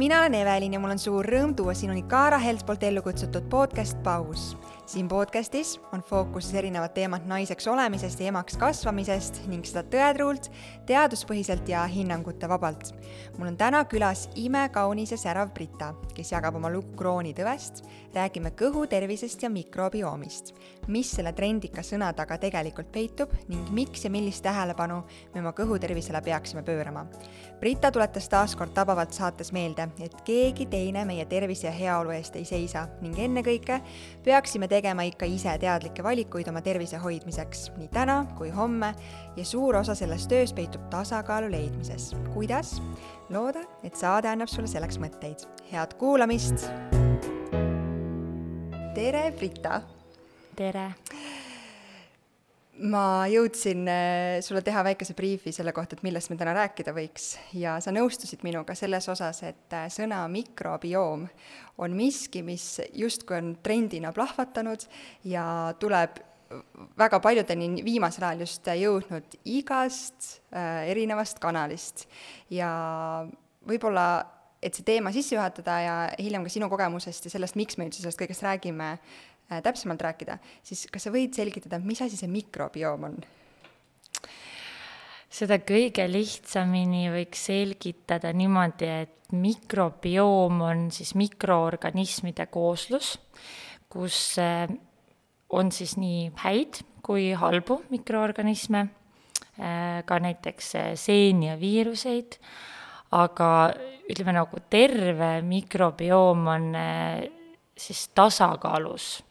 mina olen Evelin ja mul on suur rõõm tuua sinuni Kaara Helts poolt ellu kutsutud podcast Paus siin podcastis on fookuses erinevad teemad naiseks olemisest ja emaks kasvamisest ning seda tõetruult, teaduspõhiselt ja hinnangute vabalt. mul on täna külas imekaunis ja särav Brita, kes jagab oma lugu kroonitõvest, räägime kõhu tervisest ja mikrobioomist, mis selle trendika sõna taga tegelikult peitub ning miks ja millist tähelepanu me oma kõhu tervisele peaksime pöörama. Brita tuletas taas kord tabavalt saates meelde, et keegi teine meie tervise ja heaolu eest ei seisa ning ennekõike peaksime tegema tegema ikka ise teadlikke valikuid oma tervise hoidmiseks nii täna kui homme ja suur osa sellest töös peitub tasakaalu leidmises. kuidas? looda, et saade annab sulle selleks mõtteid. head kuulamist! tere, Brita! tere! Ma jõudsin äh, sulle teha väikese briifi selle kohta, et millest me täna rääkida võiks. Ja sa nõustusid minuga selles osas, et äh, sõna mikrobioom on miski, mis justkui on trendina plahvatanud ja tuleb väga paljudeni viimasel ajal just jõudnud igast äh, erinevast kanalist. Ja võib-olla et see teema sisse juhatada ja hiljem ka sinu kogemusest ja sellest, miks me üldse sellest kõigest räägime, Äh, täpsemalt rääkida, siis kas sa võid selgitada, mis asi see mikrobioom on? seda kõige lihtsamini võiks selgitada niimoodi, et mikrobioom on siis mikroorganismide kooslus, kus äh, on siis nii häid kui halbu mikroorganisme, äh, ka näiteks seeni ja viiruseid, aga ütleme nagu terve mikrobioom on siis tasakaalus Äh,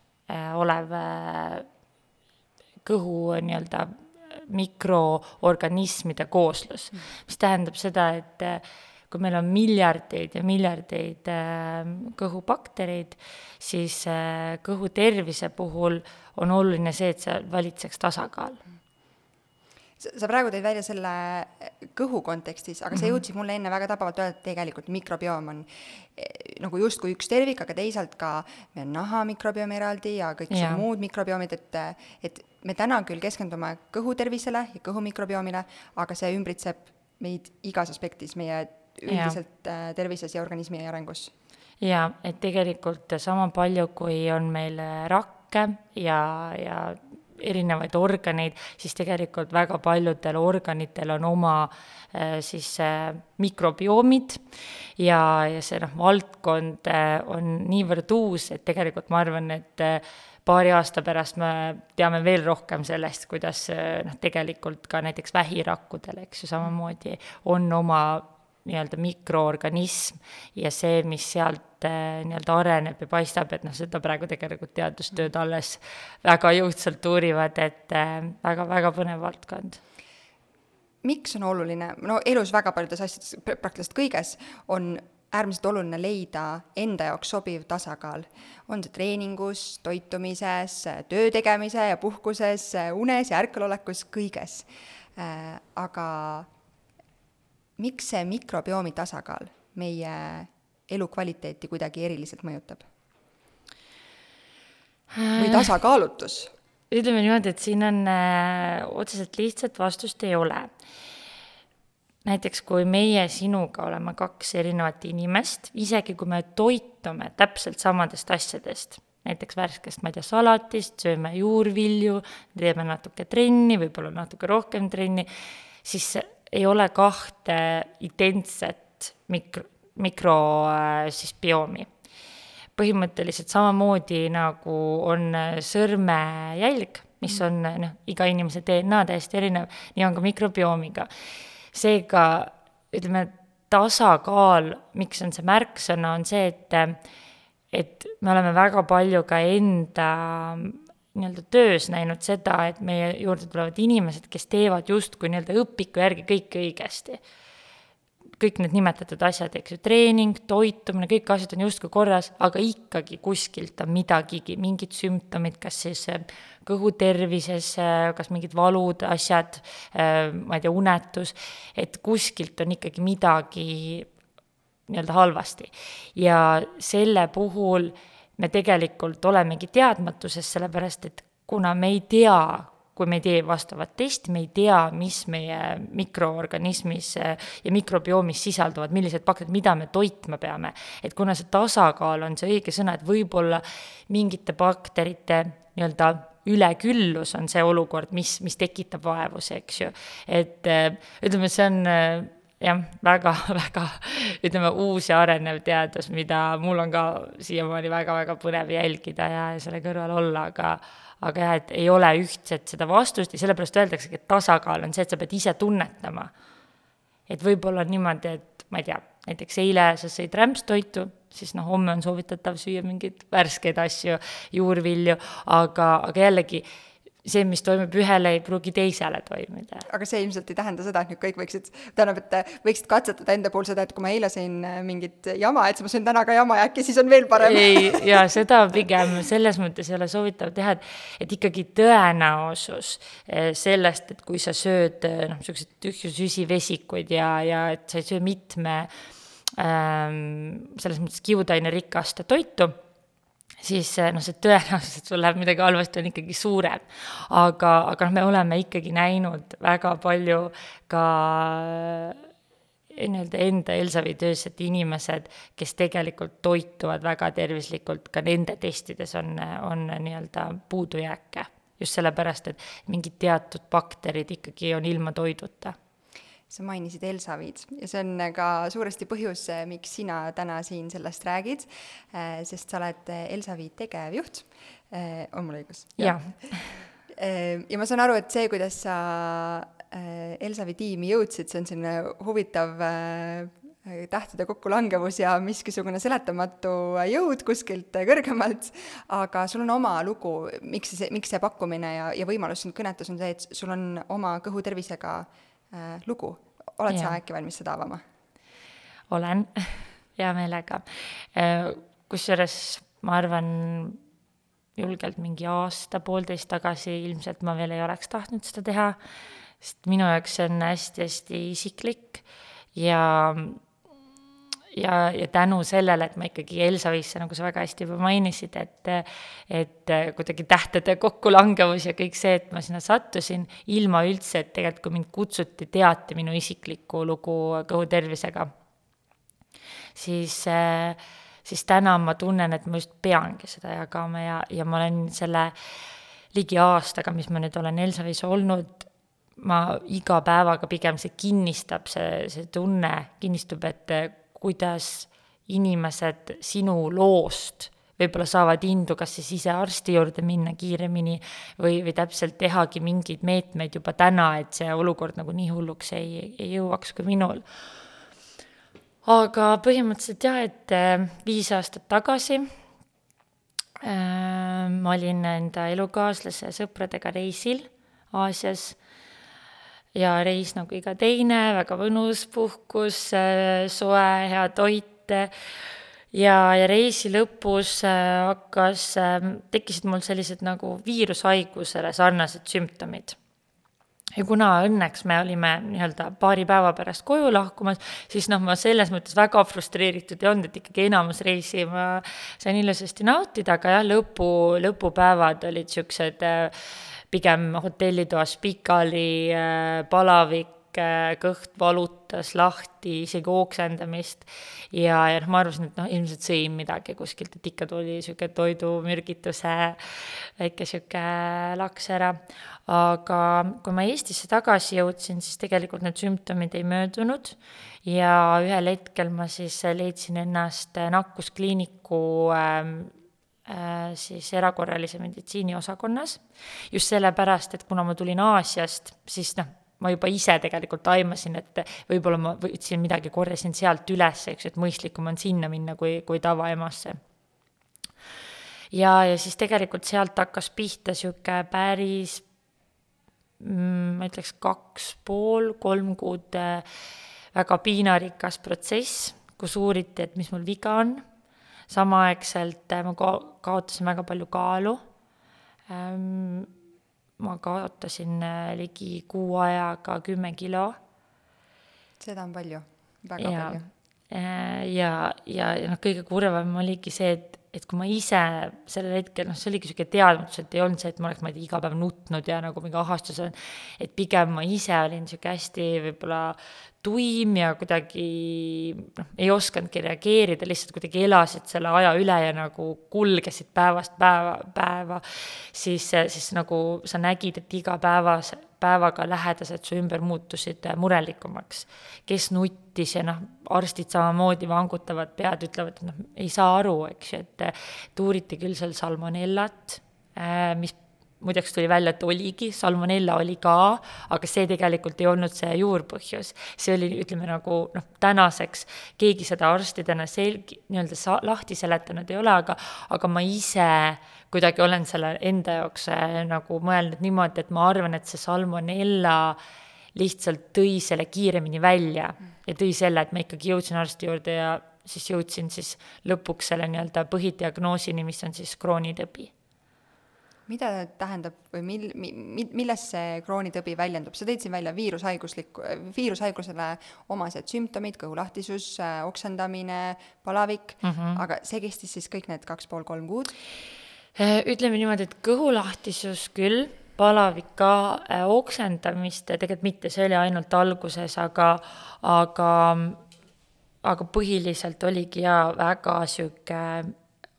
olev äh, kõhu nii-öelda mikroorganismide kooslus, mm. mis tähendab seda, et äh, kui meil on miljardeid ja miljardeid kõhubaktereid, siis kõhu tervise puhul on oluline see, et seal valitseks tasakaal sa praegu tõid välja selle kõhu kontekstis, aga sa mhm. jõudsid mulle enne väga tabavalt öelda, et tegelikult mikrobioom on eh, nagu justkui üks tervik, aga teisalt ka meil on naha mikrobioom eraldi ja kõik ja. muud mikrobiomid, et, et me täna küll keskendume kõhu tervisele ja kõhu mikrobiomile, aga see ümbritseb meid igas aspektis, meie üldiselt ja. Eh, tervises ja organismi arengus. jaa, et tegelikult sama palju, kui on meil rakke ja, ja erinevaid organeid, siis tegelikult väga paljudel organitel on oma äh, siis äh, mikrobioomid ja, ja see noh, valdkond äh, on niivõrd uus, et tegelikult ma arvan, et paari aasta pärast me teame veel rohkem sellest, kuidas noh, tegelikult ka näiteks vähirakkudel, eks ju, samamoodi on oma nii-öelda mikroorganism ja see, mis sealt äh, nii-öelda areneb ja paistab, et noh, seda praegu tegelikult teadustööd alles väga jõudsalt uurivad, et väga-väga äh, põnev valdkond miks on oluline, no elus väga paljudes asjades, praktiliselt kõiges, on äärmiselt oluline leida enda jaoks sobiv tasakaal. on see treeningus, toitumises, töö tegemise ja puhkuses, unes ja ärkvelolekus, kõiges äh,. aga miks see mikrobiomi tasakaal meie elukvaliteeti kuidagi eriliselt mõjutab? või äh. tasakaalutus? ütleme niimoodi, et siin on äh, otseselt lihtsat vastust ei ole. näiteks kui meie sinuga oleme kaks erinevat inimest, isegi kui me toitume täpselt samadest asjadest, näiteks värskest, ma ei tea, salatist, sööme juurvilju, teeme natuke trenni, võib-olla natuke rohkem trenni, siis ei ole kahte identset mikro, mikro äh, siis bioomi. põhimõtteliselt samamoodi nagu on äh, sõrmejälg, mis on äh, noh, iga inimese DNA täiesti erinev, nii on ka mikrobiomiga. seega ütleme, tasakaal, miks on see märksõna, on see, et et me oleme väga palju ka enda nii-öelda töös näinud seda, et meie juurde tulevad inimesed, kes teevad justkui nii-öelda õpiku järgi kõike õigesti. kõik need nimetatud asjad, eks ju, treening, toitumine, kõik asjad on justkui korras, aga ikkagi kuskilt on midagigi, mingid sümptomid, kas siis äh, kõhu tervises, äh, kas mingid valud, asjad, äh, ma ei tea, unetus, et kuskilt on ikkagi midagi nii-öelda halvasti. ja selle puhul me tegelikult olemegi teadmatuses, sellepärast et kuna me ei tea, kui me ei tee vastavat testi, me ei tea, mis meie mikroorganismis ja mikrobioomis sisalduvad, millised bakterid, mida me toitma peame. et kuna see tasakaal on see õige sõna, et võib-olla mingite bakterite nii-öelda üleküllus on see olukord, mis, mis tekitab vaevusi, eks ju. et ütleme, see on jah, väga, väga ütleme, uus ja arenev teadus, mida mul on ka siiamaani väga-väga põnev jälgida ja selle kõrval olla, aga aga jah, et ei ole ühtset seda vastust ja sellepärast öeldaksegi, et tasakaal on see, et sa pead ise tunnetama. et võib-olla on niimoodi, et ma ei tea, näiteks eile sa sõid rämpstoitu, siis noh, homme on soovitatav süüa mingeid värskeid asju, juurvilju, aga, aga jällegi see, mis toimib ühele, ei pruugi teisele toimida. aga see ilmselt ei tähenda seda, et nüüd kõik võiksid, tähendab, et võiksid katsetada enda puhul seda, et kui ma eile sõin äh, mingit jama, et siis ma söön täna ka jama ja äkki siis on veel parem. ei, ja seda pigem selles mõttes ei ole soovitav teha, et, et ikkagi tõenäosus äh, sellest, et kui sa sööd äh, noh, niisuguseid tühju süsivesikuid ja, ja et sa ei söö mitme ähm, selles mõttes kiudainerikast toitu siis noh, see tõenäosus, et sul läheb midagi halvasti, on ikkagi suurem. aga, aga noh, me oleme ikkagi näinud väga palju ka eh, nii-öelda enda Elsavi töös, et inimesed, kes tegelikult toituvad väga tervislikult, ka nende testides on, on nii-öelda puudujääke. just sellepärast, et mingid teatud bakterid ikkagi on ilma toiduta sa mainisid Elsavid ja see on ka suuresti põhjus, miks sina täna siin sellest räägid, äh, sest sa oled Elsavi tegevjuht, äh, on mul õigus? jah. Ja ma saan aru, et see, kuidas sa Elsavi tiimi jõudsid, see on selline huvitav tähtede kokkulangevus ja miskisugune seletamatu jõud kuskilt kõrgemalt, aga sul on oma lugu, miks see, miks see pakkumine ja, ja võimalus sind kõnetas, on see, et sul on oma kõhutervisega äh, äh, lugu. oled ja. sa äkki valmis seda avama? olen, hea meelega. Äh, kusjuures ma arvan, julgelt mingi aasta-poolteist tagasi ilmselt ma veel ei oleks tahtnud seda teha, sest minu jaoks see on hästi-hästi isiklik ja ja, ja tänu sellele, et ma ikkagi Elsavisse, nagu sa väga hästi juba mainisid, et et kuidagi tähtede kokkulangevus ja kõik see, et ma sinna sattusin, ilma üldse, et tegelikult kui mind kutsuti, teati minu isiklikku lugu kõhutervisega, siis siis täna ma tunnen, et ma just peangi seda jagama ja, ja ma olen selle ligi aastaga, mis ma nüüd olen Elsavis olnud, ma iga päevaga pigem see kinnistab, see, see tunne kinnistub, et kuidas inimesed sinu loost võib-olla saavad indu kas siis ise arsti juurde minna kiiremini või, või täpselt tehagi mingeid meetmeid juba täna, et see olukord nagu nii hulluks ei, ei jõuaks kui minul. aga põhimõtteliselt jah, et äh, viis aastat tagasi äh, ma olin enda elukaaslase sõpradega reisil Aasias ja reis nagu iga teine, väga mõnus, puhkus, äh, soe, hea toit. Ja, ja reisi lõpus äh, hakkas, ähm, tekkisid mul sellised nagu viirushaigusele sarnased sümptomid. Ja kuna õnneks me olime nii-öelda paari päeva pärast koju lahkumas, siis noh, ma selles mõttes väga frustreeritud ei olnud, et ikkagi enamus reisi ma sain ilusasti nautida, aga jah, lõpu, lõpupäevad olid niisugused äh, pigem hotellitoas pikali, äh, palavik, äh, kõht valutas lahti, isegi oksendamist. ja, ja noh, ma arvasin, et noh, ilmselt sõin midagi kuskilt, et ikka tuli niisugune toidumürgituse väike niisugune laks ära. aga kui ma Eestisse tagasi jõudsin, siis tegelikult need sümptomid ei möödunud ja ühel hetkel ma siis leidsin ennast nakkuskliiniku ähm, Äh, siis erakorralise meditsiini osakonnas. just sellepärast, et kuna ma tulin Aasiast, siis noh, ma juba ise tegelikult aimasin, et võib-olla ma võtsin midagi, korjasin sealt üles, eks ju, et mõistlikum on sinna minna kui, kui tavaemasse. ja, ja siis tegelikult sealt hakkas pihta niisugune päris mm, ma ütleks kaks pool, kolm kuud äh, väga piinarikas protsess, kus uuriti, et mis mul viga on samaaegselt äh, ma ka-, kaotasin väga palju kaalu ma kaotasin äh, ligi kuu ajaga kümme kilo. seda on palju, väga ja, palju. Äh, ja, ja, ja noh, kõige kurvem oligi see, et et kui ma ise sellel hetkel, noh, see oligi niisugune teadmatus, et ei olnud see, et ma oleks, ma ei tea, iga päev nutnud ja nagu mingi ahastus on, et pigem ma ise olin niisugune hästi võib-olla tuim ja kuidagi noh, ei osanudki reageerida, lihtsalt kuidagi elasid selle aja üle ja nagu kulgesid päevast päeva, päeva, siis, siis nagu sa nägid, et igapäevas, päevaga lähedased su ümber muutusid murelikumaks. kes nuttis ja noh, arstid samamoodi vangutavad pead, ütlevad, et noh, ei saa aru, eks ju, et et uuriti küll seal salmonellat, äh, mis muideks tuli välja, et oligi, salmonella oli ka, aga see tegelikult ei olnud see juurpõhjus. see oli, ütleme nagu noh, tänaseks keegi seda arstidena selg-, nii-öelda sa-, lahti seletanud ei ole, aga aga ma ise kuidagi olen selle enda jaoks äh, nagu mõelnud niimoodi, et ma arvan, et see salmonella lihtsalt tõi selle kiiremini välja ja tõi selle, et ma ikkagi jõudsin arsti juurde ja siis jõudsin siis lõpuks selle nii-öelda põhidiagnoosini, mis on siis kroonitõbi mida tähendab või mil-, mi-, milles see kroonitõbi väljendub, sa tõid siin välja viirushaiguslik, viirushaigusele omased sümptomid, kõhulahtisus, oksendamine, palavik mm, -hmm. aga see kestis siis kõik need kaks pool kolm kuud? Äh, ütleme niimoodi, et kõhulahtisus küll, palavik ka, äh, oksendamist tegelikult mitte, see oli ainult alguses, aga, aga aga põhiliselt oligi jaa väga sihuke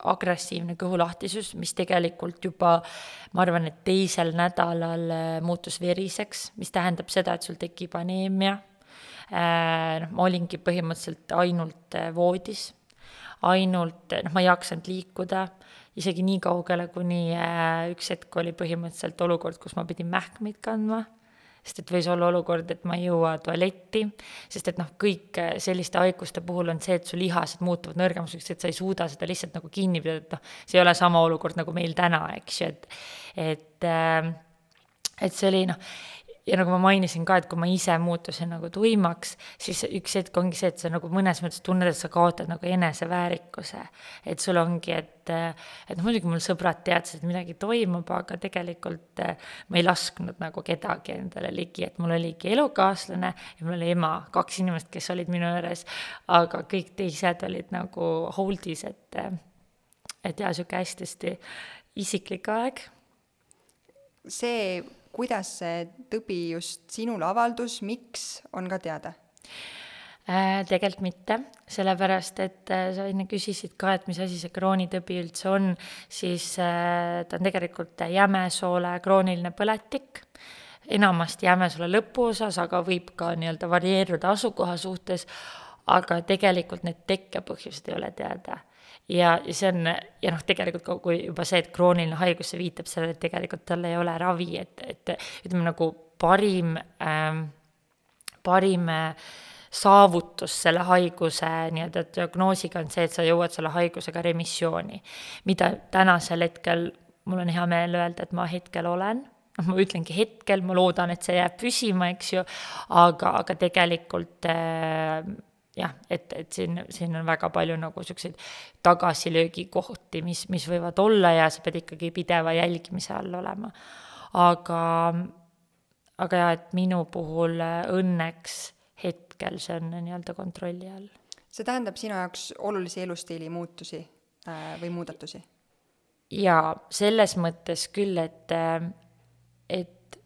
agressiivne kõhulahtisus, mis tegelikult juba, ma arvan, et teisel nädalal äh, muutus veriseks, mis tähendab seda, et sul tekib aneemia. Äh, noh, ma olingi põhimõtteliselt ainult äh, voodis, ainult, noh, ma ei jaksanud liikuda, isegi nii kaugele, kuni üks hetk oli põhimõtteliselt olukord, kus ma pidin mähkmeid kandma sest et võis olla olukord, et ma ei jõua tualetti, sest et noh, kõik selliste haiguste puhul on see, et su lihased muutuvad nõrgemaks, et sa ei suuda seda lihtsalt nagu kinni pidada, et noh, see ei ole sama olukord nagu meil täna, eks ju, et et äh, et see oli noh, ja nagu ma mainisin ka, et kui ma ise muutusin nagu tuimaks, siis üks hetk ongi see, et sa nagu mõnes mõttes tunned, et sa kaotad nagu eneseväärikuse. et sul ongi, et, et noh, muidugi mul sõbrad teadsid, et midagi toimub, aga tegelikult eh, ma ei lasknud nagu kedagi endale ligi, et mul oligi elukaaslane ja mul oli ema, kaks inimest, kes olid minu juures, aga kõik teised olid nagu hold'is, et, et jaa, niisugune hästi-hästi isiklik aeg. see kuidas see tõbi just sinule avaldus, miks, on ka teada? Äh, tegelikult mitte, sellepärast et äh, sa enne küsisid ka, et mis asi see kroonitõbi üldse on, siis äh, ta on tegelikult jämesoole krooniline põletik, enamasti jämesoole lõpuosas, aga võib ka nii-öelda varieeruda asukoha suhtes, aga tegelikult need tekkepõhjused ei ole teada ja, ja see on, ja noh, tegelikult ka kui juba see, et krooniline haigus, see viitab sellele, et tegelikult tal ei ole ravi, et, et ütleme nagu parim ähm,, parim äh, saavutus selle haiguse nii-öelda diagnoosiga on see, et sa jõuad selle haigusega remissiooni. mida tänasel hetkel, mul on hea meel öelda, et ma hetkel olen, noh, ma ütlengi hetkel, ma loodan, et see jääb püsima, eks ju, aga, aga tegelikult äh, jah, et, et siin, siin on väga palju nagu niisuguseid tagasilöögikohti, mis, mis võivad olla ja sa pead ikkagi pideva jälgimise all olema. aga, aga jah, et minu puhul õnneks hetkel see on nii-öelda kontrolli all. see tähendab sinu jaoks olulisi elustiili muutusi äh, või muudatusi? jaa, selles mõttes küll, et, et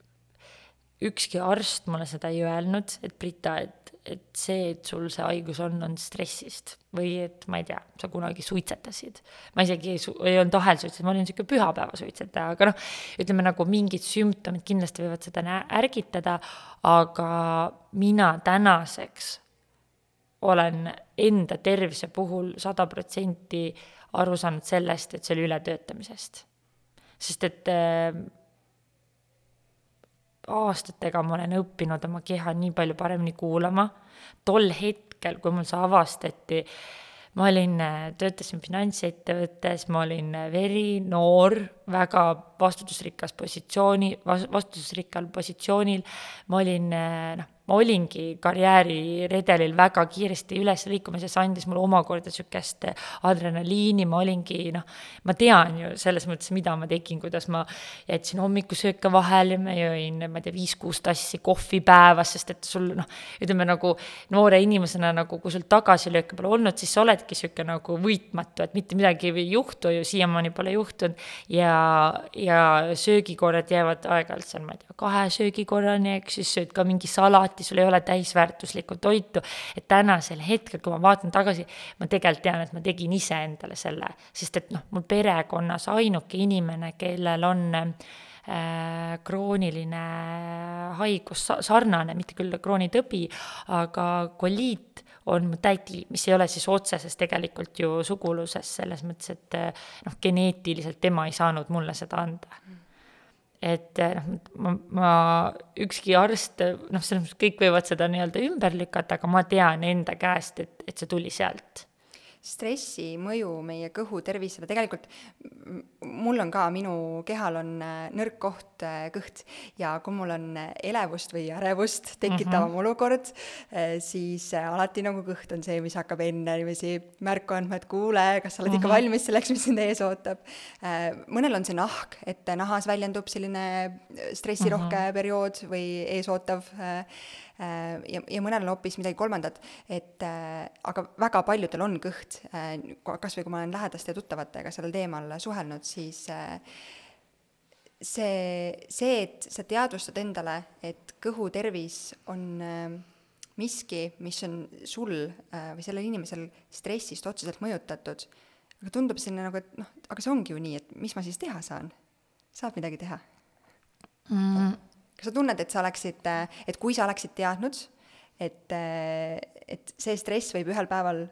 ükski arst mulle seda ei öelnud, et Brita, et, et see, et sul see haigus on, on stressist või et ma ei tea, sa kunagi suitsetasid. ma isegi ei, su-, ei olnud ahelsuitsetaja, ma olin niisugune pühapäevasuitsetaja, aga noh, ütleme nagu mingid sümptomid kindlasti võivad seda nä-, ärgitada, aga mina tänaseks olen enda tervise puhul sada protsenti aru saanud sellest, et see oli ületöötamisest. sest et äh, aastatega ma olen õppinud oma keha nii palju paremini kuulama. tol hetkel, kui mul see avastati, ma olin, töötasin finantsettevõttes, ma olin veri, noor, väga vastutusrikas positsiooni, vastutusrikkal positsioonil, ma olin noh, ma olingi karjääriredelil väga kiiresti üles liikumas ja see andis mulle omakorda niisugust adrenaliini, ma olingi noh, ma tean ju selles mõttes, mida ma tegin, kuidas ma jätsin hommikusööke vahele, ma jõin, ma ei tea, viis-kuus tassi kohvi päevas, sest et sul noh, ütleme nagu noore inimesena nagu, kui sul tagasilööke pole olnud, siis sa oledki niisugune nagu võitmatu, et mitte midagi ei juhtu ju, siiamaani pole juhtunud, ja, ja söögikorrad jäävad aeg-ajalt seal, ma ei tea, kahe söögikorrani, eks, siis sööd ka mingi salat, alati sul ei ole täisväärtuslikku toitu, et tänasel hetkel, kui ma vaatan tagasi, ma tegelikult tean, et ma tegin ise endale selle, sest et noh, mul perekonnas ainuke inimene, kellel on äh, krooniline haigus, sarnane, mitte küll kroonitõbi, aga koliit on mu tädi, mis ei ole siis otseses tegelikult ju suguluses, selles mõttes, et noh, geneetiliselt tema ei saanud mulle seda anda et eh, noh, ma, ma, ükski arst, noh, selles mõttes kõik võivad seda nii-öelda ümber lükata, aga ma tean enda käest, et, et see tuli sealt stressi mõju meie kõhu tervisele, tegelikult mul on ka, minu kehal on äh, nõrk koht äh, kõht ja kui mul on äh, elevust või ärevust tekitavam mm -hmm. olukord, siis alati nagu kõht on see, mis hakkab enne niiviisi märku andma, et kuule, kas sa oled mm -hmm. ikka mhm. valmis selleks, mis sind ees ootab. mõnel on see nahk, et nahas väljendub selline stressirohke mm -hmm. periood või eesootav ja, ja mõnel on hoopis midagi kolmandat, et äh, aga väga paljudel on kõht, äh, kas või kui ma olen lähedaste ja tuttavatega sellel teemal suhelnud, siis see, see, et sa teadvustad endale, et kõhutervis on miski, mis on sul või sellel inimesel stressist otseselt mõjutatud, aga tundub selline nagu, et noh, aga see ongi ju nii, et mis ma siis teha saan? saab midagi teha mm.? Kas sa tunned, et sa oleksid, et kui sa oleksid teadnud, et, et see stress võib ühel päeval,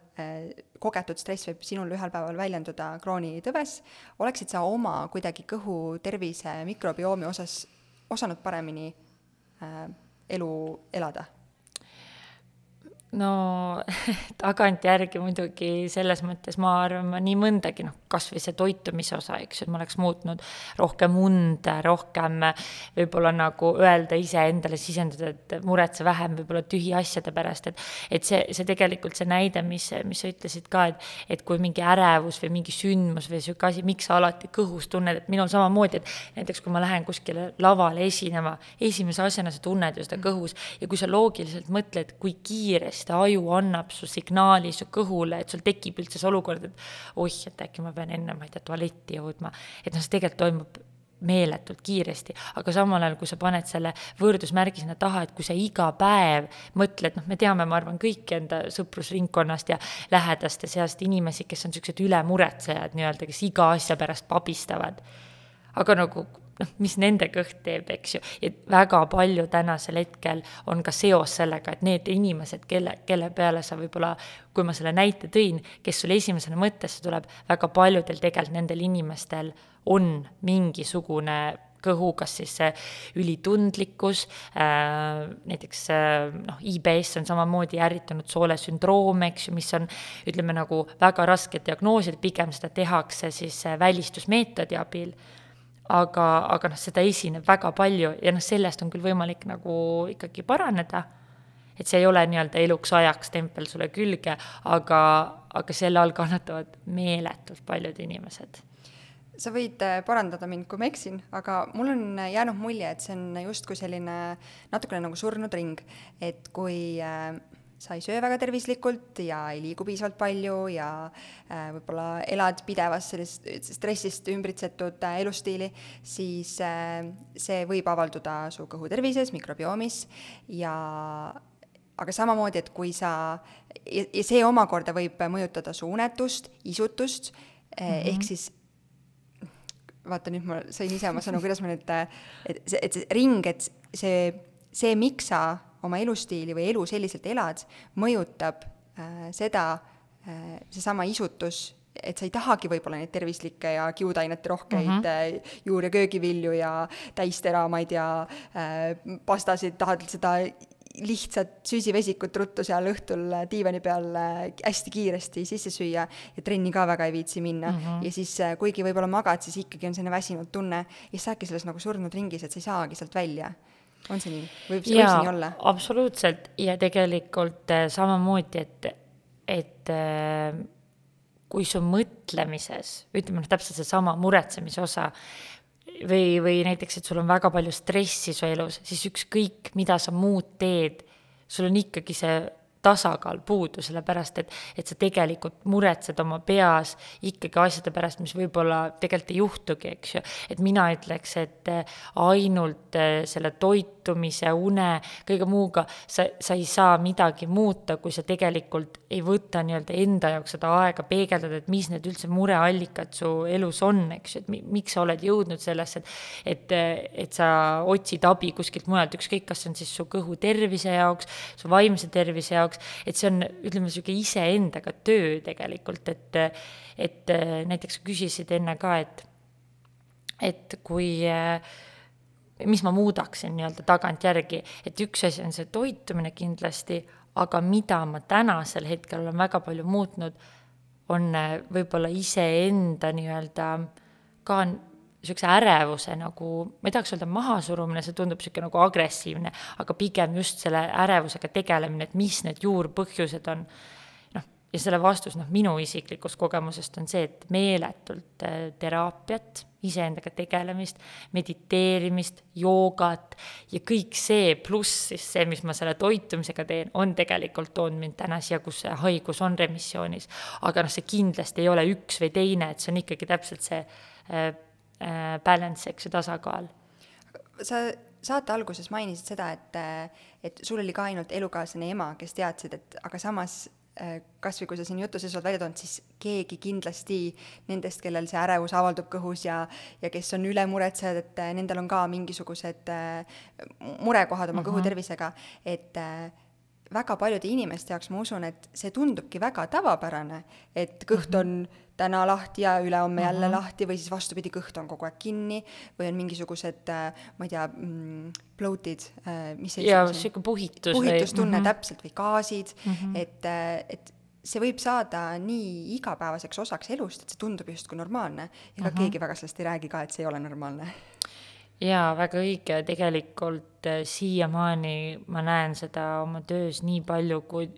kogetud stress võib sinul ühel päeval väljenduda kroonitõves, oleksid sa oma kuidagi kõhu tervise mikrobiomi osas osanud paremini äh, elu elada? no tagantjärgi muidugi selles mõttes ma arvan, ma nii mõndagi, noh, kas või see toitumise osa, eks ju, et ma oleks muutnud rohkem und, rohkem võib-olla nagu öelda iseendale, sisendada, et muretse vähem võib-olla tühiasjade pärast, et et see, see tegelikult see näide, mis, mis sa ütlesid ka, et et kui mingi ärevus või mingi sündmus või niisugune asi, miks sa alati kõhus tunned, et minul samamoodi, et näiteks kui ma lähen kuskile lavale esinema, esimese asjana sa tunned ju seda kõhus ja kui sa loogiliselt mõtled, kui kiiresti kiiresti aju annab su signaali su kõhule, et sul tekib üldse see olukord, et oih, et äkki ma pean enne, ma ei tea, tualetti jõudma. et noh, see tegelikult toimub meeletult kiiresti, aga samal ajal, kui sa paned selle võrdusmärgi sinna taha, et kui sa iga päev mõtled, noh, me teame, ma arvan, kõiki enda sõprusringkonnast ja lähedaste seast inimesi, kes on niisugused ülemuretsejad nii-öelda, kes iga asja pärast pabistavad. aga nagu noh, mis nende kõht teeb, eks ju, ja väga palju tänasel hetkel on ka seos sellega, et need inimesed, kelle, kelle peale sa võib-olla, kui ma selle näite tõin, kes sul esimesena mõttesse tuleb, väga paljudel tegelikult nendel inimestel on mingisugune kõhu, kas siis ülitundlikkus äh,, näiteks äh, noh, IBS on samamoodi ärritunud soolesündroom, eks ju, mis on ütleme nagu väga raske diagnoosida, pigem seda tehakse siis äh, välistusmeetodi abil aga, aga noh, seda esineb väga palju ja noh, sellest on küll võimalik nagu ikkagi paraneda, et see ei ole nii-öelda eluks ajaks tempel sulle külge, aga, aga selle all kannatavad meeletult paljud inimesed. Sa võid äh, parandada mind, kui ma eksin, aga mul on jäänud mulje, et see on justkui selline natukene nagu surnud ring, et kui äh, sa ei söö väga tervislikult ja ei liigu piisavalt palju ja äh, võib-olla elad pidevas sellist stressist ümbritsetud äh, elustiili, siis äh, see võib avalduda su kõhu tervises, mikrobiomis ja aga samamoodi, et kui sa, ja, ja see omakorda võib mõjutada su unetust, isutust mm, -hmm. ehk siis vaata nüüd ma sain ise oma sõnu, kuidas ma nüüd, et see, et see ring, et see, see, miks sa oma elustiili või elu selliselt elad, mõjutab äh, seda äh,, seesama isutus, et sa ei tahagi võib-olla neid tervislikke ja kiudainete rohkeid mm -hmm. juur- ja köögivilju ja täisteramaid ja äh, pastasid, tahad seda lihtsat süsivesikut ruttu seal õhtul diivani peal äh, hästi kiiresti sisse süüa ja trenni ka väga ei viitsi minna mm. -hmm. ja siis äh, kuigi võib-olla magad, siis ikkagi on selline väsinud tunne ja siis sa oledki selles nagu surnud ringis, et sa ei saagi sealt välja on see nii, võib, võib see nii olla? absoluutselt ja tegelikult äh, samamoodi, et, et äh, kui su mõtlemises, ütleme noh, täpselt seesama muretsemise osa või, või näiteks, et sul on väga palju stressi su elus, siis ükskõik, mida sa muud teed, sul on ikkagi see tasakaal puudu, sellepärast et, et sa tegelikult muretsed oma peas ikkagi asjade pärast, mis võib-olla tegelikult ei juhtugi, eks ju. et mina ütleks, et ainult eh, selle toitumise, une, kõige muuga sa, sa ei saa midagi muuta, kui sa tegelikult ei võta nii-öelda enda jaoks seda aega peegeldada, et mis need üldse mureallikad su elus on, eks ju, et mi, miks sa oled jõudnud sellesse, et et, et sa otsid abi kuskilt mujalt, ükskõik, kas see on siis su kõhu tervise jaoks, su vaimse tervise jaoks, et see on, ütleme, niisugune iseendaga töö tegelikult, et et näiteks küsisid enne ka, et et kui mis ma muudaksin nii-öelda tagantjärgi, et üks asi on see toitumine kindlasti, aga mida ma tänasel hetkel olen väga palju muutnud, on äh, võib-olla iseenda nii-öelda ka niisuguse ärevuse nagu, ma ei tahaks öelda mahasurumine, see tundub niisugune nagu agressiivne, aga pigem just selle ärevusega tegelemine, et mis need juurpõhjused on ja selle vastus noh, minu isiklikust kogemusest on see, et meeletult äh, teraapiat, iseendaga tegelemist, mediteerimist, joogat ja kõik see, pluss siis see, mis ma selle toitumisega teen, on tegelikult toonud mind täna siia, kus see haigus on remissioonis. aga noh, see kindlasti ei ole üks või teine, et see on ikkagi täpselt see äh, balance, eks ju, tasakaal. sa saate alguses mainisid seda, et, äh, et sul oli ka ainult elukaaslane ema, kes teadsid, et aga samas Äh, kas või kui sa siin jutu sees oled välja toonud, siis keegi kindlasti nendest, kellel see ärevus avaldub kõhus ja, ja kes on ülemuretsejad, et äh, nendel on ka mingisugused äh, murekohad oma uh -huh. kõhu tervisega, et väga paljude inimeste jaoks ma usun, et see tundubki väga tavapärane, et kõht mhm. on täna lahti ja ülehomme jälle mm -hmm. lahti või siis vastupidi, kõht on kogu aeg kinni või on mingisugused, ma ei tea mm,, bloated, mis see jaa, niisugune puhitus puhitustunne või... -hmm. täpselt või gaasid mm, -hmm. et, et see võib saada nii igapäevaseks osaks elust, et see tundub justkui normaalne. ega mm -hmm. keegi väga sellest ei räägi ka, et see ei ole normaalne jaa, väga õige, tegelikult äh, siiamaani ma näen seda oma töös nii palju, kui,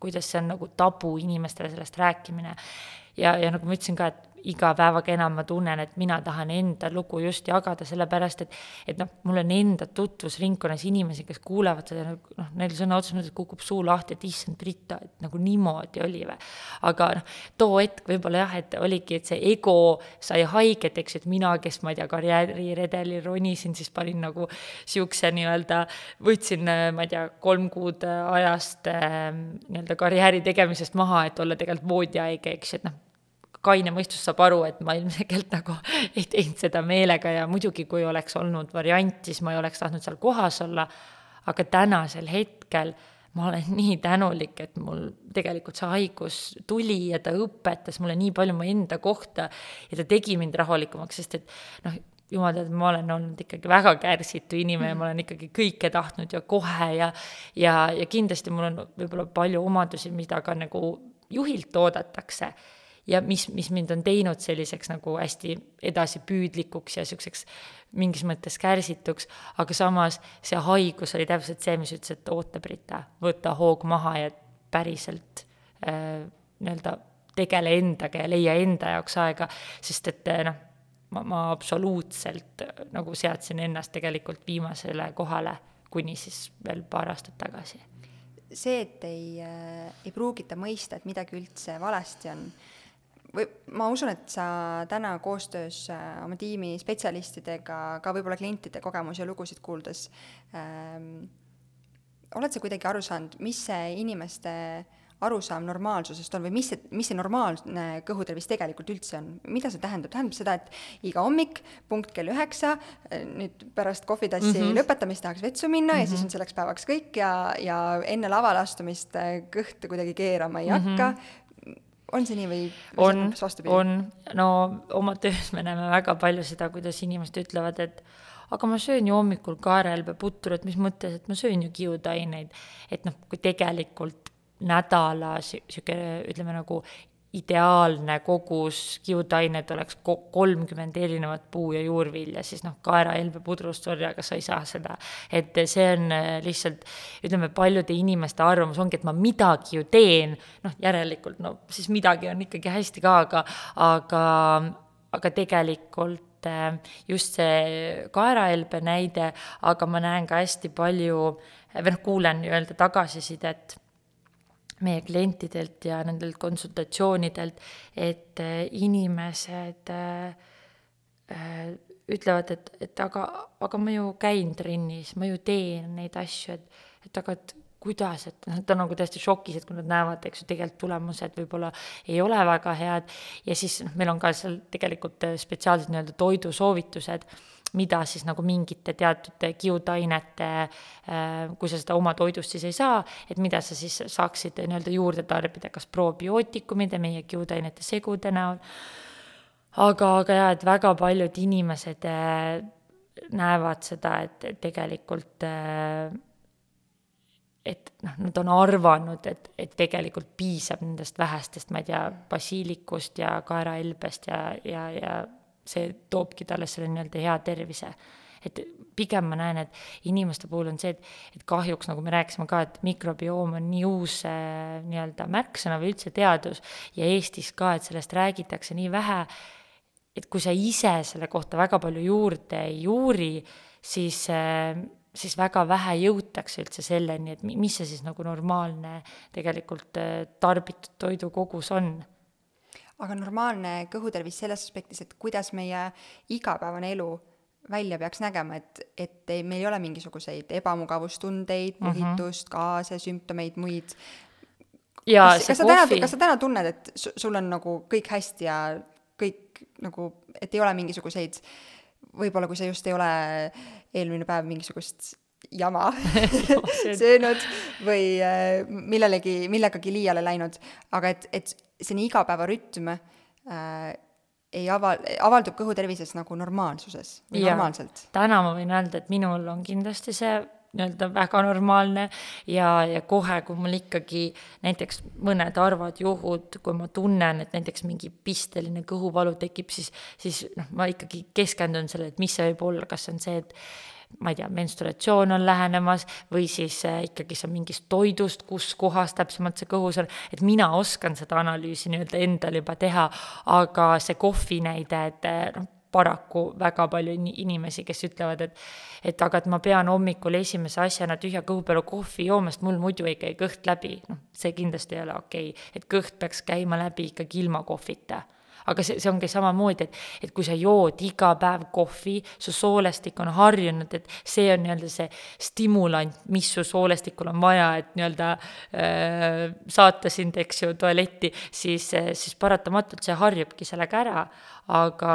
kuidas see on nagu tabu inimestele sellest rääkimine. Ja, ja nagu ma ütlesin ka, et iga päevaga enam ma tunnen, et mina tahan enda lugu just jagada, sellepärast et et noh, mul on enda tutvusringkonnas inimesi, kes kuulevad seda noh, neil sõna otseses mõttes kukub suu lahti, et issand, Rita, et nagu niimoodi oli või. aga noh, too hetk võib-olla jah, et oligi, et see ego sai haiget, eks et mina, kes ma ei tea, karjääriredelil ronisin, siis panin nagu niisuguse nii-öelda, võtsin, ma ei tea, kolm kuud ajast äh, nii-öelda karjääri tegemisest maha, et olla tegelikult voodihaige, eks et noh, kaine mõistus saab aru, et ma ilmselgelt nagu ei teinud seda meelega ja muidugi, kui oleks olnud variant, siis ma ei oleks tahtnud seal kohas olla, aga tänasel hetkel ma olen nii tänulik, et mul tegelikult see haigus tuli ja ta õpetas mulle nii palju mu enda kohta ja ta tegi mind rahulikumaks, sest et noh, jumal teab, ma olen olnud ikkagi väga kärsitu inimene ma olen ikkagi kõike tahtnud ja kohe ja ja, ja kindlasti mul on võib-olla palju omadusi, mida ka nagu juhilt oodatakse ja mis, mis mind on teinud selliseks nagu hästi edasipüüdlikuks ja niisuguseks mingis mõttes kärsituks, aga samas see haigus oli täpselt see, mis ütles, et oota, Brita, võta hoog maha ja päriselt äh, nii-öelda tegele endaga ja leia enda jaoks aega, sest et äh, noh, ma, ma absoluutselt äh, nagu seadsin ennast tegelikult viimasele kohale, kuni siis veel paar aastat tagasi. See, et ei äh,, ei pruugita mõista, et midagi üldse valesti on, või ma usun, et sa täna koostöös äh, oma tiimi spetsialistidega, ka võib-olla klientide kogemusi ja lugusid kuuldes ähm,, oled sa kuidagi aru saanud, mis see inimeste arusaam normaalsusest on või mis see, mis see normaalne kõhutervis tegelikult üldse on, mida see tähendab, tähendab seda, et iga hommik punkt kell üheksa, äh, nüüd pärast kohvitassi mm -hmm. lõpetamist tahaks vetsu minna mm -hmm. ja siis mhm. on selleks päevaks kõik ja, ja enne lavale astumist äh, kõhtu kuidagi keerama ei mm -hmm. hakka on see nii või, on, on, no oma töös me näeme väga palju seda, kuidas inimesed ütlevad, et aga ma söön ju hommikul kaerahelbeputru, et mis mõttes, et ma söön ju kiudaineid. et noh, kui tegelikult nädala niisugune, ütleme nagu ideaalne kogus kiudained oleks kolmkümmend erinevat puu- ja juurvilja, siis noh, kaerahelbepudrust, sorry, aga sa ei saa seda. et see on äh, lihtsalt, ütleme, paljude inimeste arvamus ongi, et ma midagi ju teen, noh, järelikult no siis midagi on ikkagi hästi ka, aga, aga, aga tegelikult äh, just see kaerahelbe näide, aga ma näen ka hästi palju või noh, kuulen nii-öelda tagasisidet meie klientidelt ja nendelt konsultatsioonidelt, et äh, inimesed äh, äh, ütlevad, et, et aga, aga ma ju käin trennis, ma ju teen neid asju, et, et aga et kuidas, et noh, ta on nagu täiesti šokis, et kui nad näevad, eks ju, tegelikult tulemused võib-olla ei ole väga head. Ja siis noh, meil on ka seal tegelikult spetsiaalsed nii-öelda toidusoovitused mida siis nagu mingite teatud kiudainete, äh, kui sa seda oma toidust siis ei saa, et mida sa siis saaksid nii-öelda juurde tarbida, kas probiootikumide, meie kiudainete segude näol, aga, aga jaa, et väga paljud inimesed äh, näevad seda, et tegelikult äh, et noh, nad on arvanud, et, et tegelikult piisab nendest vähestest, ma ei tea, basiilikust ja kaerahelbest ja, ja, ja see toobki talle selle nii-öelda hea tervise. et pigem ma näen, et inimeste puhul on see, et, et kahjuks, nagu me rääkisime ka, et mikrobioom on nii uus äh, nii-öelda märksõna või üldse teadus ja Eestis ka, et sellest räägitakse nii vähe, et kui sa ise selle kohta väga palju juurde ei uuri, siis äh, siis väga vähe jõutakse üldse selleni, et mis see siis nagu normaalne tegelikult äh, tarbitud toidu kogus on aga normaalne kõhutervis selles aspektis, et kuidas meie igapäevane elu välja peaks nägema, et, et ei, meil ei ole mingisuguseid ebamugavustundeid, mhm. põhitust uh, -huh. kaase, sümptomeid, muid. kas, kas sa täna, kas sa täna tunned, et sul on nagu kõik hästi ja kõik nagu, et ei ole mingisuguseid, võib-olla kui sa just ei ole eelmine päev mingisugust jama. Söönud või äh, millelegi, millegagi liiale läinud, aga et, et selline igapäevarütm äh, ei ava-, avaldub kõhutervises nagu normaalsuses või ja, normaalselt? täna ma võin öelda, et minul on kindlasti see nii-öelda väga normaalne ja, ja kohe, kui mul ikkagi näiteks mõned harvad juhud, kui ma tunnen, et näiteks mingi pisteline kõhuvalu tekib, siis, siis noh, ma ikkagi keskendun sellele, et mis see võib olla, kas see on see, et ma ei tea, menstruatsioon on lähenemas või siis äh, ikkagi see on mingist toidust, kus kohas täpsemalt see kõhus on, et mina oskan seda analüüsi nii-öelda endal juba teha, aga see kohvi näide, et äh, noh, paraku väga palju inimesi, kes ütlevad, et et aga et ma pean hommikul esimese asjana tühja kõhu peale kohvi jooma, sest mul muidu ei käi kõht läbi, noh, see kindlasti ei ole okei. Okay., et kõht peaks käima läbi ikkagi ilma kohvita aga see, see ongi samamoodi, et, et kui sa jood iga päev kohvi, su soolestik on harjunud, et see on nii-öelda see stimulant, mis su soolestikul on vaja, et nii-öelda äh, saata sind, eks ju, tualetti, siis, siis paratamatult see harjubki sellega ära. aga,